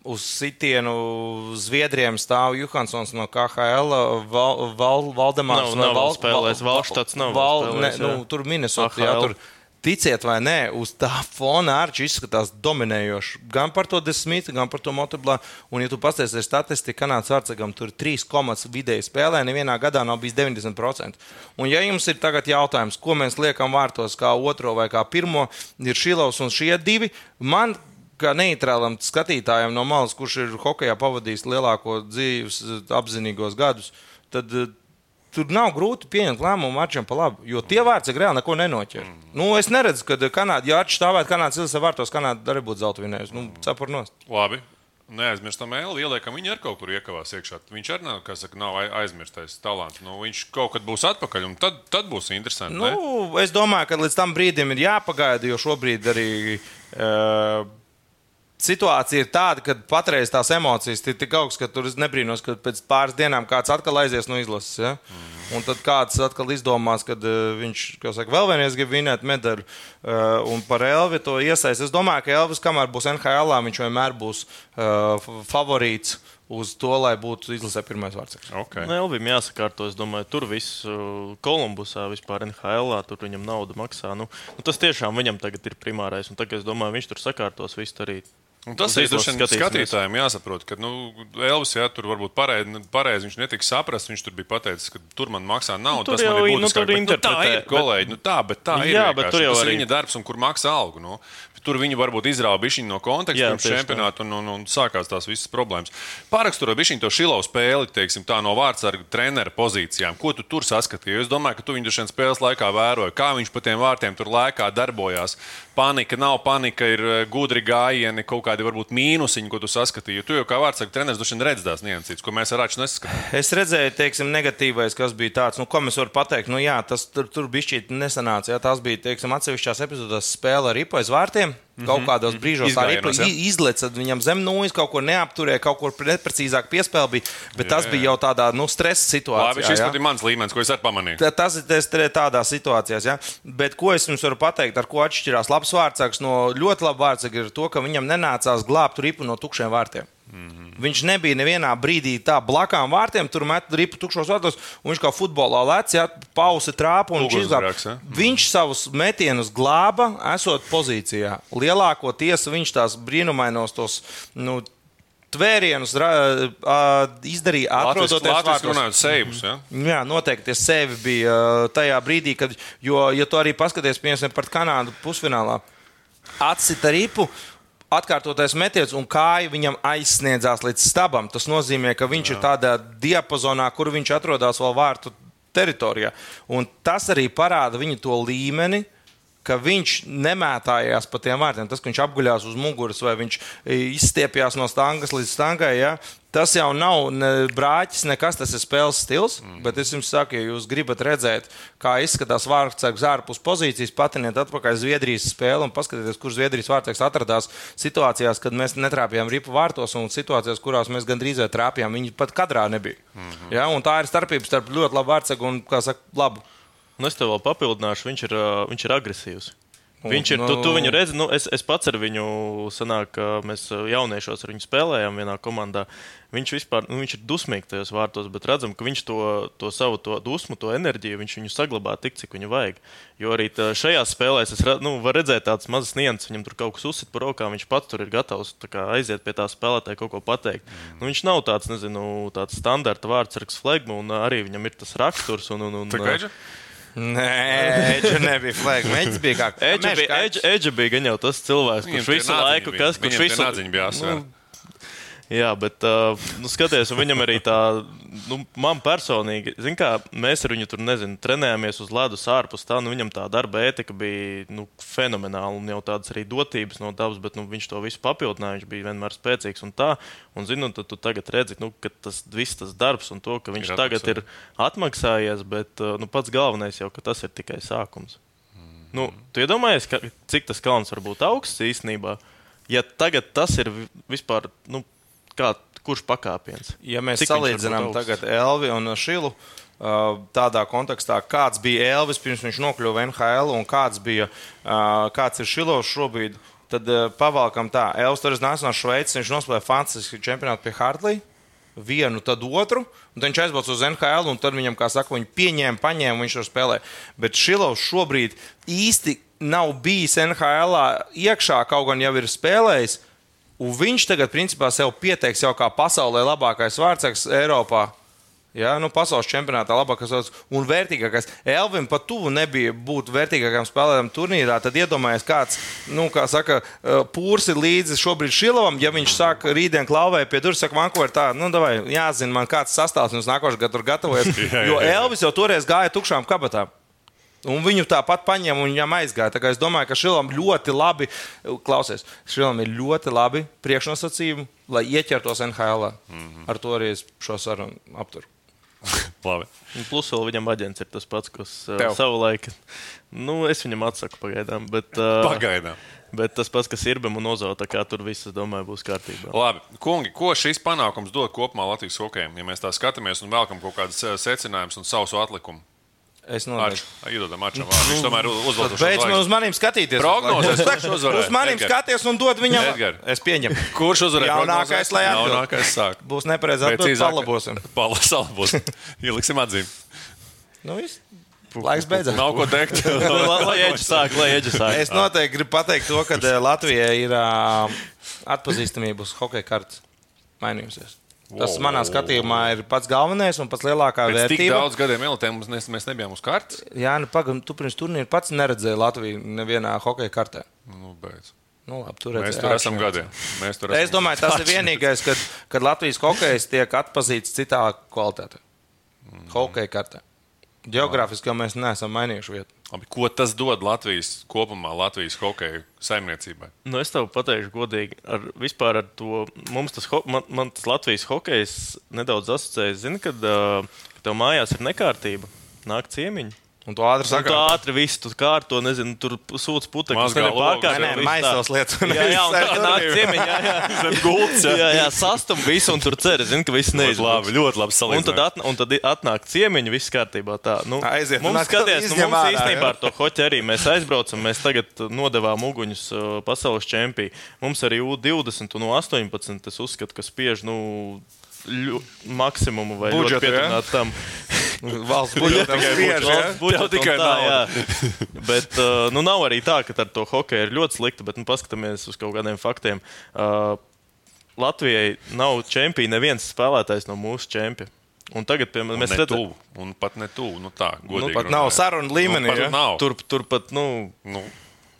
Uz sitienu Zviedriem stāv Johansons no KHL, Val, Val, Valdemārs. Nav- nav vēl spēlējis, Valštats nav vēl Val, ne, spēlējis, nu, jā. tur Minnesota, jā, tur Ticiet vai nē, uz tā fona Arčs izskatās dominējoši. Gan par to desmitu, gan par to motoblā. Un, ja tu pasties statistiku, Kanādas vārdsargam tur ir 3 komats vidēji spēlē, nevienā gadā nav bijis 90%. Un, ja jums ir tagad jautājums, ko mēs liekam vārtos kā otro vai kā pirmo, ir Šilovs un šie divi. Man kā neitrālam skatītājam no malas, kurš ir hokeja pavadījis lielāko dzīves eh, apzinīgos gadus, tad eh, tur nav grūti pieņemt lēmumu Arčam pa labu, jo tie vārds reāli neko nenoķer. Mm. Nu, es neredzu, ka Kanāda, ja Arčs stāvētu Kanādas ilgā vārtos, Kanāda arī būtu zelta vinējis. Nu, cepur nost. Labi. Neaizmirstam, Eli, ieliekam, viņa arī kaut kur iekavās iekšā. Viņš arī nav, saka, nav ai- aizmirstais talants. Nu, viņš kaut kad būs atpakaļ, un tad, tad būs interesanti. ne? Nu, es domāju, ka līdz tam brīdim ir jāpagaida, jo šobrīd arī. Uh, Situācija ir tāda, ka patreiz tās emocijas ir tik augstas, ka tur es nebrīnos, ka pēc pāris dienām kāds atkal aizies no izlases. Ja? Mm. Un tad kāds atkal izdomās, ka uh, viņš saka, vēl vienreiz grib vinēt medaļu. Uh, un par Elvi to iesaistīt. Es domāju, ka Elvis, kamēr būs NHL, viņš vienmēr būs f- favorīts uz to, lai būtu izlasē pirmais vārds. Okay. Nu, Elvim jāsakārto, es domāju, tur viss Kolumbusā, vispār NHL, tur viņam nauda maksā. Nu, nu, tas tiešām viņam tagad ir primārais, un tagad es domāju, viņš tur sakārtos visu arī. Un tas ir droši vien skatītājiem jāsaprot, ka nu, Elvis jā, tur varbūt pareizi pareiz, viņš netika saprasts. Viņš tur bija pateicis, ka tur man maksā naudu. Nu, tas man jau ir i- nu, tur bet, nu, tā ir, kolēģi. Nu, tā, bet tā ir. Jā, bet vienkārši. tur jau tas arī- ir viņa darbs, un kur maksā algu. Nu. Tur viņi varbūt izrāva bišķiņu no konteksta pirms čempionāta, un, un, un sākās tās visas problēmas. Pāraksturot bišķiņu to šilau spēli, teiksim, tā no vārdsarga trenera pozīcijām. Ko tu tur saskatīji? Es domāju, ka tu viņu šajā spēles laikā vēroji, kā viņš pa tiem vārtiem tur laikā darbojās. Panika nav panika, ir eh, gudri gājieni, kaut kādi varbūt mīnusiņi, ko tu saskatīji. Jo tu jau kā vārdsarga treneris droši vien redz tās niansītas, ko mēs ar Rāču neskatām. Es redzēju, teiksim, negatīvais, kas bija tāds, nu, ko mēs varam pateikt. Nu, jā, tas tur, tur bija šķiet nesanāca. Jā, tas bija, teiksim, atsevišķās epizodēs spēle ar aiz vārtiem. Kaut kādos brīžos tā ripa Izgājienos, jā. i- izleca viņam zem nūjas, kaut ko neapturēja, kaut kur neprecīzāk piespēle bija. Bet jā, tas bija jau tādā, nu, stresa situācijā. Labi, šis ir mans līmenis, ko es arī pamanīju. Tā- Tas ir tas ir tādā situācijā, ja? bet ko es jums varu pateikt, ar ko atšķirās labs vārdsargs no ļoti laba vārdsarga, ir to, ka viņam nenācās glābt ripu no tukšiem vārtiem. Mm -hmm. Viņš nebija nevienā brīdī tā blakām vārtiem, tur met ripu tukšos vārtos, un viņš kā futbolā lec, ja pausi trāpu un viņš izglāba. Ja? Viņš savus metienus glāba, esot pozīcijā. Lielākoties viņš tās brīnumainos tos. Nu, Tvērienus ra- izdarīja, atrodoties Latvijas runājot seivus, ja? Jā, noteikti tie sevi bija tajā brīdī, kad, jo, ja tu arī paskaties, piemēram, par Kanādu pusfinālā, atsita ripu. Atkārtotais metiens un kāja viņam aizsniedzās līdz stabam. Tas nozīmē, ka viņš Jā. ir tādā diapazonā, kur viņš atrodas vēl vārtu teritorijā. Un tas arī parāda viņa to līmeni, ka viņš nemētājās pa tiem vārtiem. Tas, ka viņš apguļās uz muguras vai viņš izstiepjas no stangas līdz stangai, ja, tas jau nav ne brāķis, nekas. Tas ir spēles stils. Mm. Bet es jums saku, ja jūs gribat redzēt, kā izskatās vārtsargs ārpus pozīcijas, patiniet atpakaļ Zviedrijas spēli un paskatieties, kur Zviedrijas vārtsargs atradās situācijās, kad mēs netrāpījām ripu vārtos un situācijās, kurās mēs gandrīz trāpījām. Viņi pat kadrā nebija. Mm -hmm. ja, tā ir starpība starp ļoti labu vārtsargu un, kā saka, labu. Nu, es tev vēl papildināšu, viņš ir, viņš ir agresīvs. Viņš ir, tu, tu viņu redzi, nu, es, es pats ar viņu, sanāk, mēs jauniešos ar viņu spēlējām vienā komandā. Viņš vispār, nu, viņš ir dusmīgs tajos vārtos, bet redzam, ka viņš to, to savu to dusmu, to enerģiju, viņš viņu saglabā tik, cik viņu vajag. Jo arī šajās spēlēs es nu, varu redzēt tādas mazas nianses, viņam tur kaut kas uzsit par rokām, viņš pats tur ir gatavs kā, aiziet pie tā spēlētāja kaut ko pateikt. Mm. Nu, viņš nav tāds, nezinu, tāds standarta vārdsargs flegma, un arī viņam ir tas raksturs. Un, un, un, Nē, Edža nebija flēga. Edža bija kā Edža, Edža bija gan jau tas cilvēks, kurš visu laiku, kas, kurš visu laiku bija jāsaka. Nu, Jā, bet uh, nu, skaties, viņam arī tā, nu, man personīgi, zin kā, mēs ar viņu tur, nezinu, trenējāmies uz ledus ārpus tā, nu, viņam tā darba ētika bija nu, fenomenāla un jau tādas arī dotības no dabas, bet nu, viņš to visu papildināja, viņš bija vienmēr spēcīgs un tā. Un, zinu, tad tu tagad redzi, nu, ka tas viss tas darbs un to, ka viņš ir tagad atmaksā. ir atmaksājies, bet uh, nu, pats galvenais jau, ka tas ir tikai sākums. Mm. Nu, tu iedomājies, ka, cik tas kalns var būt augsts īstenībā, ja tagad tas ir vispār. Nu, kā, kurš pakāpiens? Ja mēs Cik salīdzinām tagad Elvi un Šilu. Uh, tādā kontekstā, kāds bija Elvis pirms viņš nokļuva NHL un kāds, bija, uh, kāds ir Šilovs šobrīd, tad uh, pavalkam tā. Elvis tur nāca no Šveices, viņš nospēlēja fantastisku čempionātu pie Hartley. Vienu, tad otru, un viņš aizbrauca uz NHL, un tad viņam, kā saka, viņi pieņēma, paņēma, viņš tur spēlē. Bet Šilovs šobrīd īsti nav bijis NHL iekšā, kaut gan jau ir spēlējis. Un viņš tagad, principā, sev pieteiks jau kā pasaulē labākais vārdsargs Eiropā. Ja, nu, pasaules čempionātā labākais un vērtīgākais. Elvim pat tuvu nebija būt vērtīgākam spēlētājam turnīrā. Tad iedomājieties, kāds, nu, kā saka, eh, pūrs ir līdzi šobrīd Šilovam. Ja viņš sāk rītdien klauvē pie durvis, saka, Vankūver, tā, nu, davai, jāzina man kāds sastāvs, un uz nākošais gadu tur gatavojas. [LAUGHS] Jo Elvis jau toreiz gāja tukšām kabatām. Un viņu tāpat paņēma un viņam aizgāja. Es domāju, ka Šilam ļoti labi, klausies, Šilam ir ļoti labi priekšnosacījumi, lai ieķertos NHL. Mm -hmm. Ar to arī es šo sarunu apturu. [LAUGHS] labi. Plus vēl viņam aģents ir tas pats, kas uh, savulaik. Nu, es viņam atsaku pagaidām. Bet, uh, pagaidām. Bet tas pats, kas ir Irbam un tā kā tur viss, es domāju, būs kārtībā. Labi, kungi, ko šis panākums dod kopumā Latvijas hokejam? Ja mēs tā skatāmies un velkam kaut kādas secinājumus un savus atlikumus. Es nodomāju, ka. Viņš tomēr šo Beidz man uz maniem skatīties. Prognozes. Kurš uzvarēs? Uz maniem skaties un dod viņam. Edgar. Es pieņemu. Kurš uzvarēs? Jaunākais, lai atbild. Jaunākais sāk. Būs nepareizi atbild, palabosim. Palabosim. [LAUGHS] Ieliksim atzīmi. Nu, viss. Laiks beidzās. Nav ko teikt. [LAUGHS] lai eģi sāk, lai eģi sāk. Es noteikti gribu pateikt to, ka eh, Latvijai ir uh, atpazīstamība uz hokeja kartes mainījusies. Tas wow. manā skatījumā ir pats galvenais un pats lielākā Pēc vērtība. Tik daudz gadiem elitēm mēs, mēs nebijām uz kartes. Jā, nu, pagaidi, tu pirms turnīra pats neredzēji Latviju nevienā hokeja kartē. Nu, beidz. Nu, labi, tur mēs tur esam gadiem. Tur esam es domāju, tas ir vienīgais, kad, kad Latvijas hokejs tiek atpazīts citā kvalitātē. Mm. Hokeja kartē. Geogrāfiski jau mēs neesam mainījuši vietu. Labi, ko tas dod Latvijas kopumā, Latvijas hokeja saimniecībai? Nu, es tev pateikšu, godīgi, ar, vispār ar to mums tas, man, man tas Latvijas hokejs nedaudz asociējas. Zini, kad, uh, kad tev mājās ir nekārtība, nāk ciemiņi. Un tu ātri saki, tu ātri visu tur kārto, nezinu, tur sūdz putekļus, nevis pārkārt. Nē, nē, maisās lietas. Jā, jā, un tā nāk ciemiņi, jā, jā. Zem gultas, jā. Jā, jā, sastum visu un tur cer, zini, ka viss neizlaiž. Labi, ļoti labi salīdzināt. Un tad, atn un tad atnāk ciemiņi, viss kārtībā tā. Nu, Aiziet, mums skaties, nu, mums īstenībā ar to hoķi arī mēs aizbraucam, mēs tagad nodevām uguņus uh, pasaules čempī. Mums arī U20 un U18, es uzskatu, ka spiež, nu, ļu, maksimumu vai Budžetu, ļoti pietunāt tam. Valsts budžetam spiež, ja? Budžetam tikai tā, jā. Bet, uh, nu, nav arī tā, ka ar to hokeju ir ļoti slikti, bet, nu, paskatāmies uz kaut kādiem faktiem. Uh, Latvijai nav čempions, neviens spēlētājs no mūsu čempiona. Un tagad, piemēram, mēs redzam, un pat ne tuvu. Nu tā, nu, pat nav sarunu līmenī. Nu, pat ja? nav. Tur, tur pat, nu, nu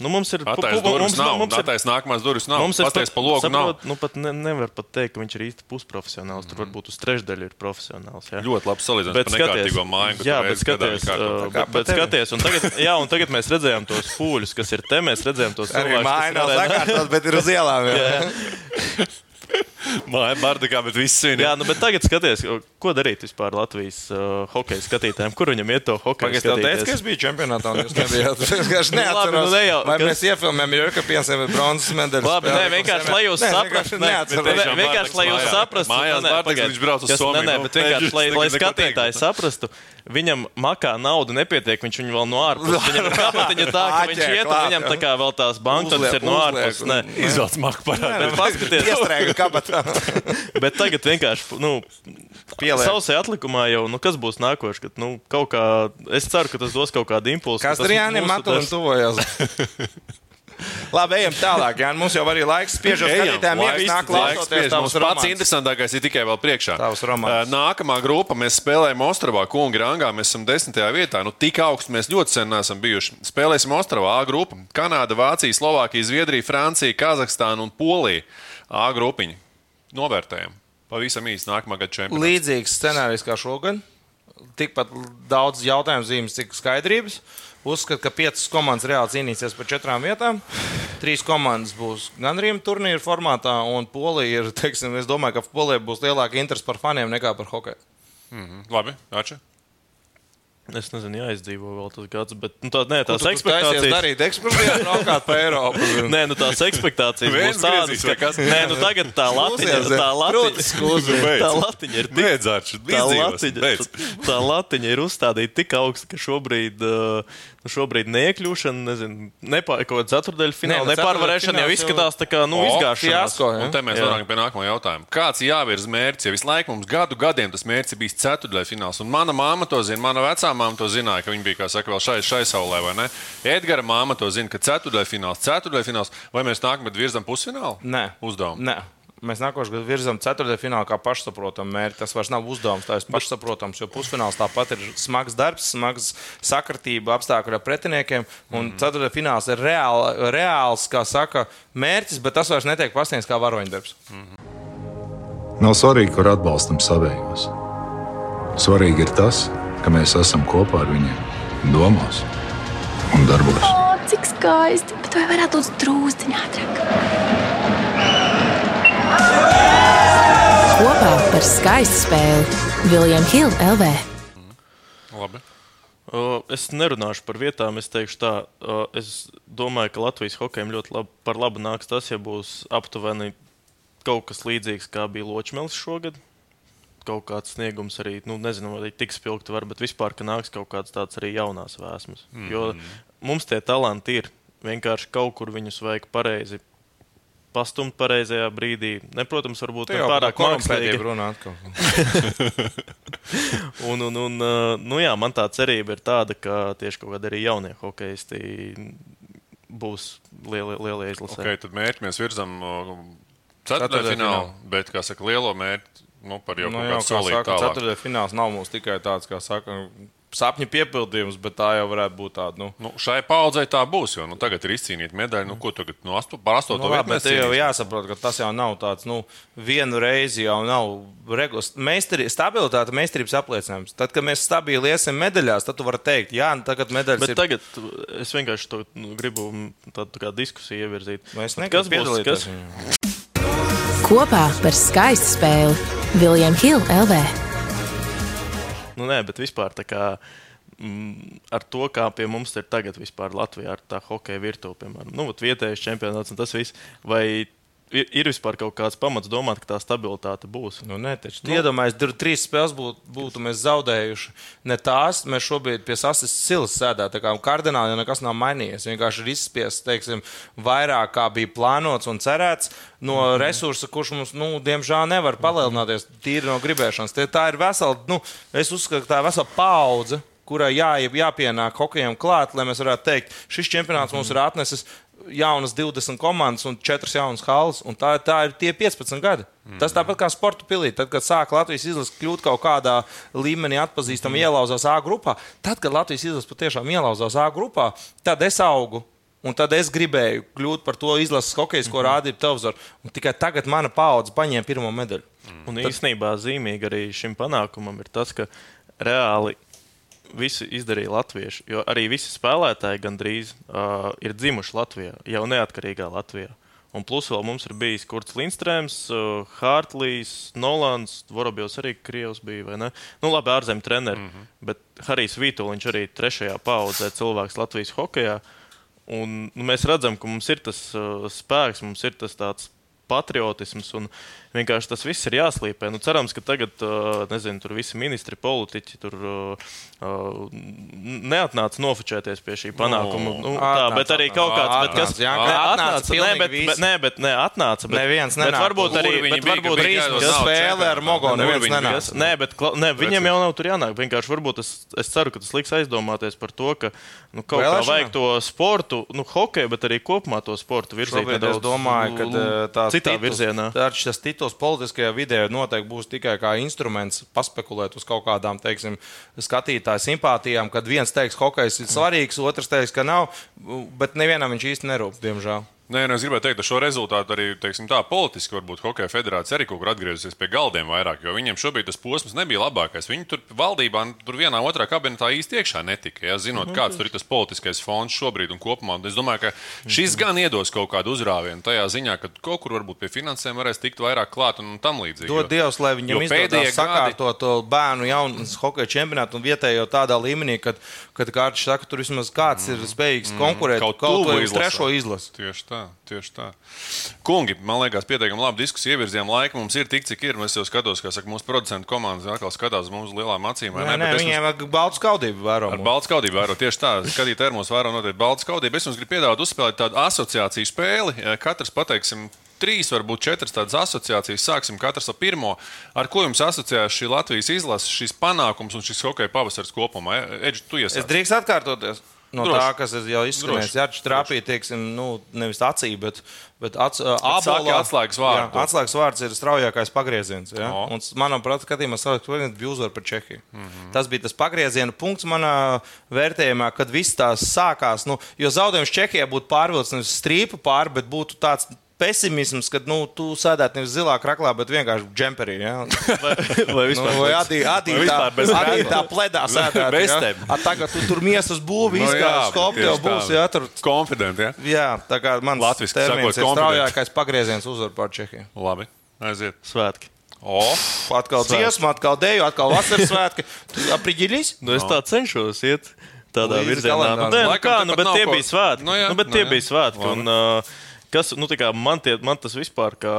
Nu, mums ir Atais durvis nav. Mums ir atais nākamās durvis nav. Mums paties pa logu nav. Nu, pat ne, nevar pat teikt, ka viņš ir īsti pusprofesionāls. Tur varbūt uz trešdaļu ir profesionāls. Jā. Ļoti labi salīdzinājums bet par nekārtīgo māju. Jā, bet skaties, uh, bet, bet skaties un tagad, [LAUGHS] jā, un tagad mēs redzējām tos pūļus, kas ir te. Mēs redzējām tos cilvēkus. Māja nav sakārtot, bet ir uz ielām. [LAUGHS] [LAUGHS] Māja bardakā, bet viss svin. Jā, nu, bet tagad skaties, ko darīt vispār Latvijas uh, hokeja skatītājiem. Kur viņam iet to hokeju? Pagaid, es teicu, ka es biju čempionātā, un jūs nebijāt. [LAUGHS] Es vienkārši nu, neatceros. nu, ne jau, vai kas... mēs iefilmējam Jurka piensiem vai bronzas medaļas? Labi, nē, vienkārši, lai jūs saprastu. Vienkārši, lai jūs saprastu. Mājās Bārtaks, viņš brauc uz Somiju. Nē, bet vienkārši, lai, lai skatītāji saprastu. Viņam makā nauda nepietiek, viņš viņu vēl no ārpuses. [LAUGHS] Viņam ir kāpatiņa tā, ka viņš iet, un viņam tā kā vēl tās banknotes ir no ārpuses. Izvelc maku parādā. Bet paskatieties. Iestrēga kabatā. [LAUGHS] Bet tagad vienkārši, nu, sausai atlikumā jau, nu, kas būs nākošais, kad, nu, kaut kā, es ceru, ka tas dos kaut kādu impulsu. Kas tur Jānis Matulim tuvojas? [LAUGHS] Labi, ejam tālāk. Jā, mums jau arī laiks spiežot skatītājiem. Jā, nāk klausoties tavus romāns. Pats interesantākais ir tikai vēl priekšā. Nākamā grupa mēs spēlējam Ostravā, Kungi Rangā. Mēs esam desmitajā vietā. Nu, tik augstu mēs ļoti sen neesam bijuši. Spēlēsim Ostravā A grupu. Kanāda, Vācija, Slovākija, Zviedrija, Francija, Kazahstāna un Polija. A grupiņa. Novērtējam. Pavisam īsti nākamā gada čempionāts. Līdzīgs scenārijs kā šogad. Tikpat daudz jautājumu zīmes, cik skaidrības. Uzskatu, ka piecas komandas reāli cīnīsies par četrām vietām. Trīs komandas būs gan Rīgas turnīra formātā, un Polija ir, [LAUGHS] teiksim, es domāju, ka Polija būs lielāka interese par faniem nekā par hokeju. Mm -hmm. Labi, Ača. Es nezinu, jāizdzīvo vēl tas gads, bet nu, tā, nē, tās ekspektācijas. Jūs darīt ekskursiju, braukāt pa Eiropu. nē, nu tās ekspektācijas būs tādas, ka, nē, nu tagad tā latiņa, tā latiņa, tā latiņa ir tik, tā latiņa, tā latiņa ir uzstādīta tik augsta, ka šobrīd, nu, šobrīd neiekļūšana, nezinu, nepār, kaut kāda ceturdaļa fināla, ne, nepārvarēšana jau izskatās tā kā, nu, izgāšanās. Un te mēs nonākam pie nākamā jautājuma. Kāds jāvirz mērķis? Ja visu laiku mums gadu gadiem tas mērķis bijis ceturdaļa fināls, un mana māma to zina, mana vecā māma to zināja, ka viņa bija, kā saka, vēl šai, šai saulē, vai ne? Edgara māma to zina, ka ceturdaļfināls, ceturdaļfināls, vai mēs nākamgad virzam pusfinālu? Nē. Uzdevumu. Nē. Mēs nākošais gads virzām ceturtajā kā pašsaprotamu mērķi. Tas vairs nav uzdevums, tas ir pašsaprotams, jo pusfināls tāpat ir smags darbs, smags sakritība apstākļu ar pretiniekiem. Un mm. ceturtajā fināls ir reāli, reāls, kā saka, mērķis, bet tas vairs netiek pasniegts kā varoņdarbs. Mm. Nav svarīgi, kur atbalstam savējos. Svarīgi ir tas, ka mēs esam kopā ar viņiem, domās un darbos. O, cik skaisti! Bet vai varētu būt drūztiņā ātrāk? Kopā par skaistu spēli Viljams Hilde LV. Labi. Es nerunāšu par vietām. Es teikšu, tā, es domāju, ka Latvijas hokejam ļoti labi, par labu nāks tas, ja būs aptuveni kaut kas līdzīgs, kā bija Ločmēlis šogad kaut kāds sniegums arī, nu, nezinu, vai tik spilgti var, bet vispār, ka nāks kaut kāds tāds arī jaunās vēsmas. Mm -hmm. Jo mums tie talanti ir. Vienkārši kaut kur viņus vajag pareizi pastumt pareizajā brīdī. Ne, protams, varbūt ne pārāk mākslīgi runāt. [LAUGHS] un, un, un, nu jā, man tā cerība ir tāda, ka tieši kaut kādi arī jaunie hokeisti būs lielie, lielie izlasē. Okay, tad mērķi mēs virzam ceturtajā finālā, bet, kā saka, lielo mērķi nu, par jau nu, kādu solītu. Ceturtajā fināls nav mums tikai tāds, kā saka. Sapņu piepildījums, bet tā jau varētu būt tāda. Nu. Nu, šai paudzei tā būs, jo nu, tagad ir izcīnīta medaļa. Nu, ko tagad no 8, par 8 nu, labi, bet jau jāsaprot, ka tas jau nav tāds, nu, vienu reizi jau nav regulas. Meistari, stabilitāte, meistarības apliecinājums. Tad, kad mēs stabili iesim medaļās, tad tu vari teikt, jā, nu, tagad medaļas bet ir. Tagad es vienkārši to nu, gribu tādu tā kā diskusiju ievirzīt. Mēs nekas būs, kas... Kopā par skaistu spēli Viljams Hilde LV. Nu, nē, bet vispār tā kā. Mm, ar to, kā pie mums ir tagad vispār Latvijā, ar tā hokeja virtuve, piemēram, nu, vietējais čempionāts un tas viss. Vai ir, ir vispār kaut kāds pamats domāt, ka tā stabilitāte būs. Nu, nē, taču nu. iedomājieties, tur trīs spēles būtu, būtu mēs zaudējuši. Ne tās, mēs šobrīd pie sastas silas sēdām. Tā kā kardināli nekas nav mainījies. Vienkārši ir izspiests, teiksim, vairāk kā bija plānots un cerēts no mm. resursa, kurš mums, nu, diemžēl, nevar palielināties tīri no gribēšanas. Tie, tā ir vesela, nu, es uzskatu, ka tā ir vesela paudze kurai jā, jāpienāk hokejam klāt, lai mēs varētu teikt, šis čempionāts mums ir atnesis jaunas 20 komandas un 4 jaunas halas. Tā, tā ir tie 15 gadi. Mm. Tas tāpat kā sporta pilī. Tad, kad sāk Latvijas izlase kļūt kaut kādā līmenī atpazīstama, mm. ielauzās A grupā, tad, kad Latvijas izlase patiešām ielauzās A grupā, tad es augu Un tad es gribēju kļūt par to izlases hokeju, ko rādīja televizorā. Tikai tagad mana paudze paņēma pirmo medaļu. Un īsnībā zīmīgi arī šim panākumam ir tas, ka reāli visi izdarīja latvieši. Jo arī visi spēlētāji gandrīz uh, ir dzimuši Latvijā, jau neatkarīgā Latvijā. Un plus vēl mums ir bijis Kurts Lindstrēms, uh, Hārtlīs, Nolans, Vorobjovs arī Krievs bija, vai ne? Nu, labi, ārzemju treneri, mm -hmm. bet Harijs Vītoliņš arī trešajā paudzē cilvēks Latvijas hokejā. Un nu, mēs redzam, ka mums ir tas uh, spēks, mums ir tas tāds patriotisms. Un vienkārši tas viss ir jāslīpē. Nu, cerams, ka tagad, nezinu, tur visi ministri, politiķi tur neatnāca nofočēties pie šī panākuma. Nu, tā, bet arī kaut kāds, bet kas Jā, ne, atnāca, atnāca, nē, bet, bet, nē, bet ne, atnāca. Bet, Neviens bet nenāca. varbūt arī, bet varbūt Brīsmas spēle ar Mogo. Kur Neviens nenāca. Nē, bet ne, viņiem jau nav tur jānāk. Vienkārši varbūt es, es ceru, ka tas liks aizdomāties par to, ka nu, kaut kā Vēlēšanām? vajag to sportu, nu, hokeju, bet arī kopumā to sportu virzīt. Šobrīd es nedaudz, domāju, ka nu, tā citā virzienā. Tas tituls politiskajā vidē noteikti būs tikai kā instruments paspekulēt uz kaut kādām, teiksim, skatītāju simpātijām, kad viens teiks, ka hokejs ir svarīgs, otrs teiks, ka nav, bet nevienam viņš īsti nerūp, diemžēl. Nē, nu es gribēju teikt, ka šo rezultātu arī teiksim, tā, politiski varbūt Hokeja federācija arī kaut kur atgriezusies pie galdiem vairāk, jo viņiem šobrīd tas posms nebija labākais. Viņi tur valdībā, nu, tur vienā otrā kabinetā īsti iekšā netika. Ja, zinot, Mhm. kāds tur ir tas politiskais fons šobrīd un kopumā, es domāju, ka šis gan iedos kaut kādu uzrāvienu tajā ziņā, ka kaut kur varbūt pie finansēm varēs tikt vairāk klāt un tam līdzīgi. Dod Dievs, lai viņam izdodas sakārtot to bērnu jaunas hokeja čempionātu un vietējo tādā līmenī, kad, kad Kārčs saka, tur vismaz kāds ir spējīgs konkurēt Mm. Kaut kaut tuvu vai uz izlasē. trešo izlasi. Tieši tā, tieši tā. Kungi, man liekas, pietiekami labi diskusija ievirzījām laiku. Mums ir tik, cik ir. Es jau skatos, kā saka, mūsu producentu komandas atkal skatās uz lielām acīm. Nē, ne? nē, es viņiem vajag baltu skaudību vēro. Ar baltu skaudību vēro tieši tā. Skatītāji ar mums vēro noteikti baltu skaudību. Es jums gribu piedāvāt uzspēlēt tādu asociāciju spēli. Katrs pateiksim. Trīs, varbūt četras tādas asociācijas. Sāksim katrs ar pirmo. Ar ko jums asociējas šī Latvijas izlase, šis panākums un šis hokeja pavasaris kopumā? Edži, tu Es iesāc. drīkstu atkārtoties. No Droši. tā, kas jau izskanējis. Jā, trāpīja, teiksim, nu, nevis acī, bet, bet ats, saki abolā. atslēgas vārdu. Jā, atslēgas vārds ir straujākais pagrieziens. Jā? O. Un, manuprāt, skatījumā pagrieziens bija uzvara par Čehiju. Mm. -hmm. Tas bija tas pagrieziena punkts manā vērtējumā, kad viss tās sākās. Nu, jo zaudējums Čehijā būtu pārvilcis nevis strīpu pāri, bet būtu tāds. Pesimisms, kad nu, tu sēdētu nevis zilā kraklā, bet vienkārši džemperī. Ja? [LAUGHS] Vai Nu, vai adī, adī, Vai tā, vispār bez adī tā pledā sēdēt. Bez ja? A, tagad tu tur miesas būvi, Nu, jā, izskatās, skop tieši tev tā. būs. Jā, tur, Konfidenti, ja? jā, tā kā mans Latviski termins ir straujākais pagrieziens uzvar pār Čehiju. Labi, aiziet. Svētki. O, Atkal dziesma, atkal deju, atkal vasaras svētki. Tu apriģiļīs? Nu, es tā cenšos iet. Tādā Līdz virzienā, nu, nē, nu, kā, nu, bet nav tie bija svētki. Nu, jā, nu, bet nu, tie bija svētki. Un, uh, Kas, nu, kā man, tie, man tas vispār, kā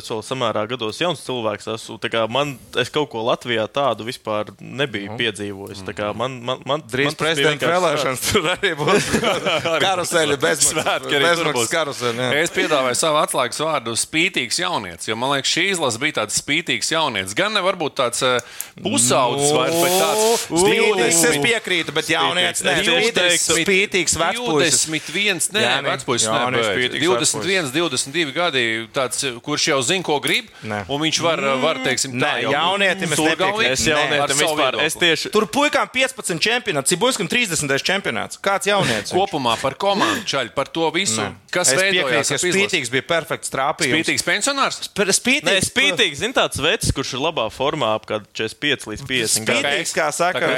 es vēl samērā gados jauns cilvēks esmu, kā man, es kaut ko Latvijā tādu vispār nebiju piedzīvojis. Tā kā man, man, man, Drīz man prezidenta vēlēšanas tur arī būs. [LAUGHS] Karuseļi, tur bezmaksas karuseļi. jā. Es piedāvāju savu atslēgas vārdu spītīgs jaunietis, jo man liekas, šī izlase bija tāds spītīgs jaunietis. Gan nevar būt tāds uh, pusaudzis Nu, vairs, bet tāds Spītīgs, es piekrītu, bet jaunietis nē. Spītīgs. Spītīgs, vecpuisis. 21, nē, Jā, nē. vecpuisis, nē, bet spītīgs 21, 22 gadi, tāds, kurš jau zina, ko grib, Nē. un viņš var, var teiksim, tā Nē, jaunietim es nepiekrītu. Es jaunietim vispār, es tieši, Tur puikām 15 čempionāts, Cibuļskam 30. čempionāts. Kāds jaunietis? viņš? Kopumā par komandu čaļu, par to visu, Nē. kas es piekrītu, ka spītīgs bija perfekts trāpījums. Spītīgs pensionārs? Spītīgs, spītīgs, Nē, spītīgs, zin tāds vecs, kurš ir labā formā ap kādu 45 līdz 50 gadiem. Spītīgs, kā saka.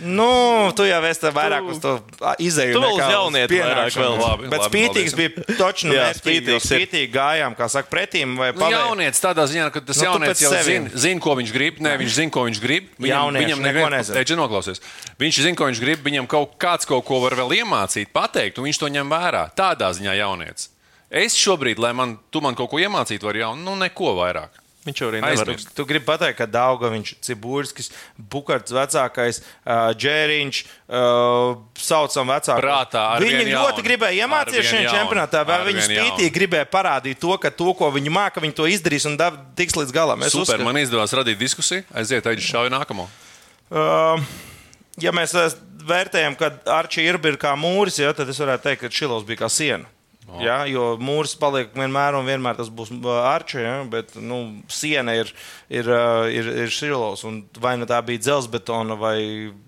Nu, tu jau esi vairāk uz to izēju. Tu vēl uz jaunieti vairāk vēl. Labi, Bet labi, spītīgs bija točnu Ir. spītīgi gājām, kā saka, pretīm vai Nu, jaunietis tādā ziņā, ka tas Nu, jaunietis jau zina, zin, ko viņš grib. Nē, viņš zina, ko viņš grib. Jaunieši neko nezina. Teici, noklausies. Viņš zina, ko viņš grib. Viņam kaut kāds kaut ko var vēl iemācīt, pateikt, un viņš to ņem vērā. Tādā ziņā jaunietis. Es šobrīd, lai man, tu man kaut ko iemācītu, varu jau, nu, neko vairāk. Viņš jau arī nevar. Aizmirst. Tu gribi pateikt, ka Daugaviņš, Cibūrskis, Bukārts vecākais, Džēriņš, uh, saucam vecāko. Prātā, Viņi ļoti gribēja iemācīties šajā čempionātā, vai viņi spītīgi gribēja parādīt to, ka to, ko viņi māca, viņi to izdarīs un dav- tiks līdz galam. Es Super, uzskatu- man izdevās radīt diskusiju. Aiziet, aiziet, šauj nākamo. Uh, ja mēs vērtējam, ka Arčija ir kā mūris, ja, tad es varētu teikt, ka Šilovs bija kā siena. Oh. Ja, jo mūrs paliek vienmēr un vienmēr tas būs arčs, ja, bet nu, siena ir, ir, ir, ir šilos. Vai nu tā bija dzelzbetona vai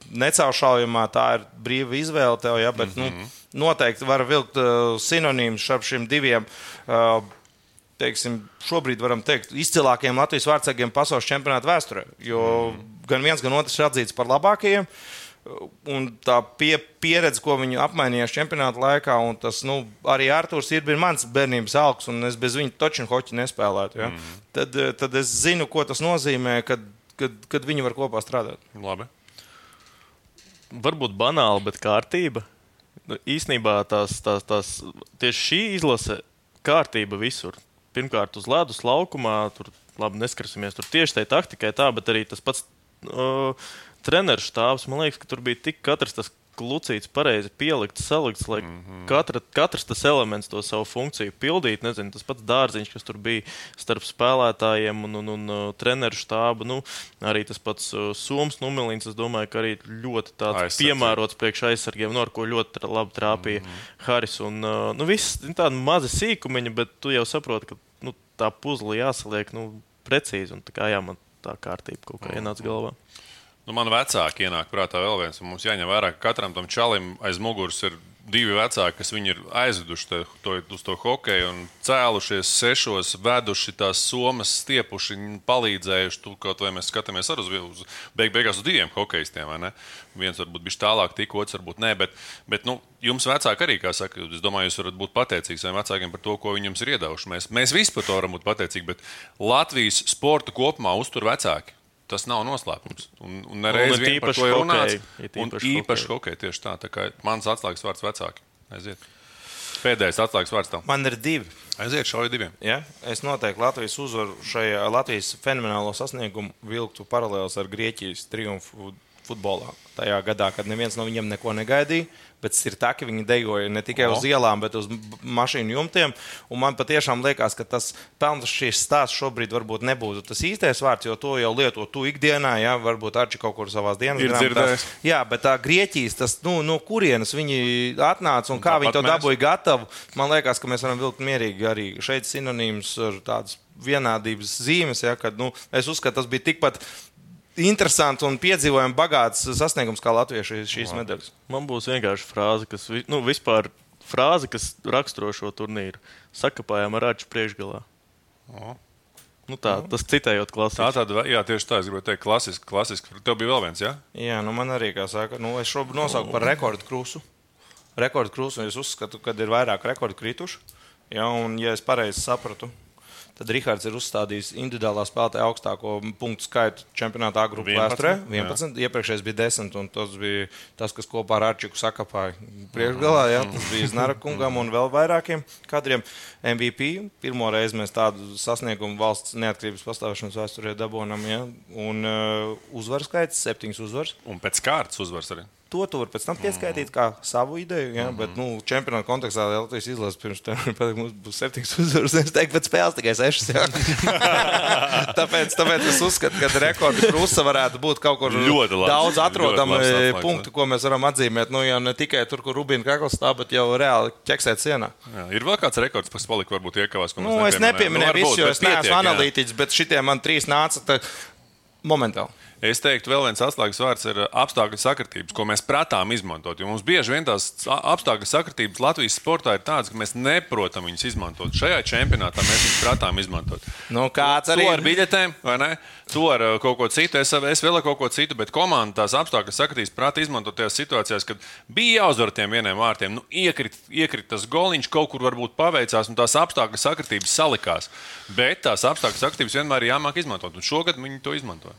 necaušaujamā, tā ir brīva izvēle tev. Ja, bet, mm -hmm. nu, noteikti var vilkt uh, sinonīmus starp šiem diviem. Uh, teiksim, šobrīd varam teikt, izcilākajiem Latvijas vārdsargiem pasaules čempionāta vēsturē. Jo mm. gan viens, gan otrs ir atzīts par labākajiem. Uh, Un tā pie, pieredze, ko viņi apmainījās čempionāta laikā, un tas nu, arī Arthurs ir bijis mans bērnības alks, un es bez viņa toču hoķi nespēlētu. Ja? Mm. Tad, eh, tad es zinu, ko tas nozīmē, kad, kad, kad viņi var kopā strādāt. Labi. Varbūt banāli, bet kārtība. Nu, īsnībā tās, tās, tās, tieši šī izlase kārtība visur. Pirmkārt, uz ledus laukumā, tur labi neskarsimies tur tieši tajā taktikai, tā, bet arī tas pats. Uh, treneru štābs, man liekas, ka tur bija tik katrs tas klucīts, pareizi pielikts, salikts, lai mm -hmm. katra, katrs tas elements to savu funkciju pildītu. Nezinu, tas pats dārziņš, kas tur bija starp spēlētājiem un, un, un, uh, treneru štābu. Nu, arī tas pats uh, Somas Numilins, es domāju, ka arī ļoti tāds piemērots priekš aizsargiem, no ar ko ļoti labi trāpīja mm -hmm. Haris. Un, uh, nu, viss tādi mazi sīkumiņi, bet tu jau saproti, ka nu, tā puzle jāsaliek nu, precīzi un tā kā jā, man tā kārtība kaut kā mm -hmm. ienāca galvā. Nu, man vecāki ienāk prātā vēl viens. Mums jāņem vērā, ka katram tam čalim aiz muguras ir divi vecāki, kas viņu ir aizveduši te, to, uz to hokeju un cēlušies sešos, veduši tās somas, stiepuši, palīdzējuši. Tu, kaut vai mēs skatāmies ar uz, uz beig, beigās uz diviem hokeistiem. Viens varbūt bija tālāk, tik otrs varbūt nē. Bet, bet nu, jums vecāki arī, kā saka, es domāju, jūs varat būt pateicīgi saviem vecākiem par to, ko viņi jums ir iedevuši. Mēs, mēs visi par to varam būt pateicīgi, bet Latvijas sporta kopumā uztur vecāki. Tas nav noslēpums. Un, un nereiz vien par to ir runāts. Un īpaši hokeja tieši tā. tā kā mans atslēgas vārds vecāki. Aiziet. Pēdējais atslēgas vārds tam. Man ir divi. Aiziet šauju diviem. Ja? Es noteikti Latvijas uzvaru šajā Latvijas fenomenālo sasniegumu vilktu paralēlus ar Grieķijas triumfu futbolā. Tajā gadā, kad neviens no viņiem neko negaidīja, bet ir tā, ka viņi dejoja ne tikai o. uz ielām, bet uz mašīnu jumtiem. Un man patiešām liekas, ka tas pelns šīs stāsts šobrīd varbūt nebūtu tas īstais vārds, jo to jau lieto tu ikdienā, ja varbūt Arči kaut kur savā dienas grāmatās. Jā, bet tā Grieķijas, tas, nu, no kurienes viņi atnāca un, un kā viņi to mēs... dabūja gatavu, man liekas, ka mēs varam vilkt mierīgi arī šeit sinonīmus ar tādas vienādības zīmes. Ja, kad, nu, es uzskatu, tas bija tikpat interesants un piedzīvojami bagāts sasniegums kā latviešu šīs medaļas. Man būs vienkārši frāze, kas nu, vispār frāze, kas raksturo šo turnīru. Sakapājām ar āķu priekšgalā. O. Nu tā, tas citējot klasiski. Tā tāda, jā, tieši tā, es gribēju teikt, klasiski. klasiski. Tev bija vēl viens, jā? Jā, nu man arī, kā saka, nu, es šobrīd nosaucu par rekordu krusu. Rekordu krusu, un es uzskatu, ka ir vairāk rekordu krituši. Ja, un, ja es pareizi sapratu, Tad Rihards ir uzstādījis individuālā spēlētāja augstāko punktu skaitu čempionātā grupu vēsturē. 11, jā. iepriekšējais bija 10, un tas bija tas, kas kopā ar Arčiku sakapāja priekšgalā. Jā, tas bija Znara kungam un vēl vairākiem kadriem. MVP. Pirmo reizi mēs tādu sasniegumu valsts neatkarības pastāvēšanas vēsturē dabūjām. Ja? Un uh, uzvaru skaits - septiņas uzvaras. Un pēc kārtas uzvaras arī to tu vari pēc tam pieskaitīt kā savu ideju. Ja? Mm -hmm. Bet, nu, čempionāta kontekstā Latvijas izlases pirms tam mums būs septiņas uzvaras. Es teiktu, pēc spēles tikai sešas. Ja? [LAUGHS] tāpēc, tāpēc es uzskatu, ka rekords krusta varētu būt kaut kur ļoti labs, daudz atrodama e, punktu, ko mēs varam atzīmēt. Nu, jau ne tikai tur, kur Rubīna kakls stāv, bet jau reāli ķeksēt sienā. Jā, ir vēl kāds rekords, kas palika varbūt iekavās. Nu, es nepieminēju nu, visu, jo es neesmu analītiķis, bet šitie man trīs nāca momentāli. Es teiktu, vēl viens atslēgas vārds ir apstākļu sakritības, ko mēs prātām izmantot. Jo mums bieži vien tās apstākļu sakritības Latvijas sportā ir tādas, ka mēs neprotam viņas izmantot. Šajā čempionātā mēs viņus prātām izmantot. Nu, kāds arī to ar biļetēm, vai ne? To ar uh, kaut ko citu, es, es vēl ar kaut ko citu, bet komanda tās apstākļu sakritības prātā izmantot tajās situācijās, kad bija jāuzvar tiem vieniem vārtiem. Nu, iekrit, iekrit tas goliņš, kaut kur varbūt paveicās, un tās apstākļu sakritības salikās. Bet tās apstākļu sakritības vienmēr ir jāmāk izmantot, un šogad viņi to izmantoja.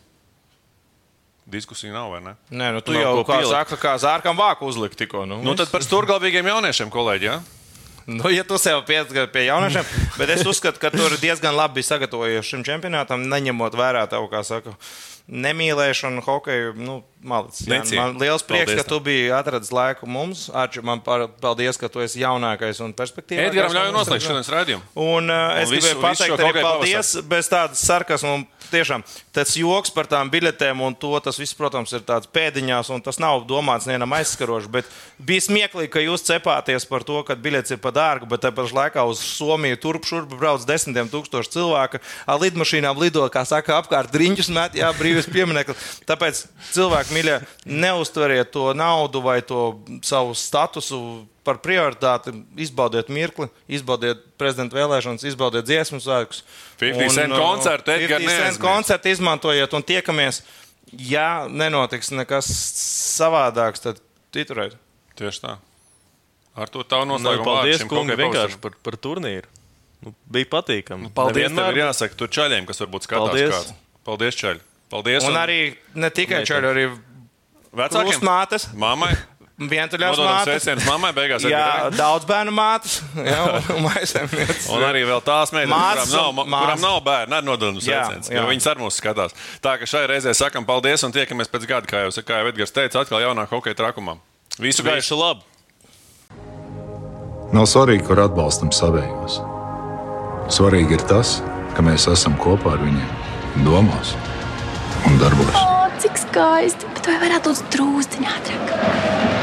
Diskusija nav, vai ne? Nē, nu, tu, tu jau kā saka, kā zārkam vāku uzlikt tikko. Nu, nu, tad par stūrgalvīgiem jauniešiem, kolēģi. Ja? Nu, ja tu sev pieskati pie jauniešiem, bet es uzskatu, ka tur diezgan labi bija sagatavojies šim čempionātam, neņemot vērā tavu, kā saka, nemīlēšanu hokeju. Nu, Malicis, Jā, man liels prieks, Paldies ka tu biji atradis laiku mums. Arči, man par, paldies, ka tu esi jaunākais un perspektīvākais. Edgars ļauj noslēgt šodienas raidījumu. Un, uh, es Un visu- gribēju pateikt, hokeja paldies bez tādas sarkasma. un Tiešām tas joks par tām biletēm un to tas viss, protams, ir tāds pēdiņās, un tas nav domāts nevienam aizskaroši. Bet bija smieklīgi, ka jūs cepāties par to, ka biļets ir par dārgu, bet tāpat laikā uz Somiju turp šurp brauc desmitiem tūkstoši cilvēku. Ar lidmašīnām lido, kā saka, apkārt riņķus met, jā, brīvs piemineklis. Tāpēc cilvēki, mīļie, neuztveriet to naudu vai to savu statusu par prioritāti. Izbaudiet mirkli, izbaudiet prezidenta vēlēšanas, izbaudiet dziesmu svētkus. 50 cent uh, koncertu, Edgar, 50 cent koncertu izmantojiet un tiekamies. Ja nenotiks nekas savādāks, tad titurēt. Tieši tā. Ar to tavu Nu, noslēgumu paldies, vārdu šim kungi, vienkārši par, par turnīru. Nu, bija patīkami. Paldies, Nevienmēr- tev ir jāsaka, tu čaļiem, kas varbūt skatās Paldies. kāds. Paldies, čaļi. Paldies. Un arī ne tikai čaļi, arī vecākiem mātes, Mammai. Vientuļās mātes. mammai beigās. Jā, Edgarai. daudz bērnu mātes. Jā, un. Un [LAUGHS] arī vēl tās meitenes, kurām nav, kurām nav bērnu, arī sveicienus. jā. Jo viņas arī mūs skatās. Tā ka šai reizē sakam paldies un tiekamies pēc gada, kā jau, kā jau Edgars teica, atkal jaunā hokeja trakumā. Visu gaišu! Labu! Nav svarīgi, kur atbalstam savējos. Svarīgi ir tas, ka mēs esam kopā ar viņiem, domās un darbos. O, cik skaisti! Bet vai varētu būt drūzdiņā ātrāk?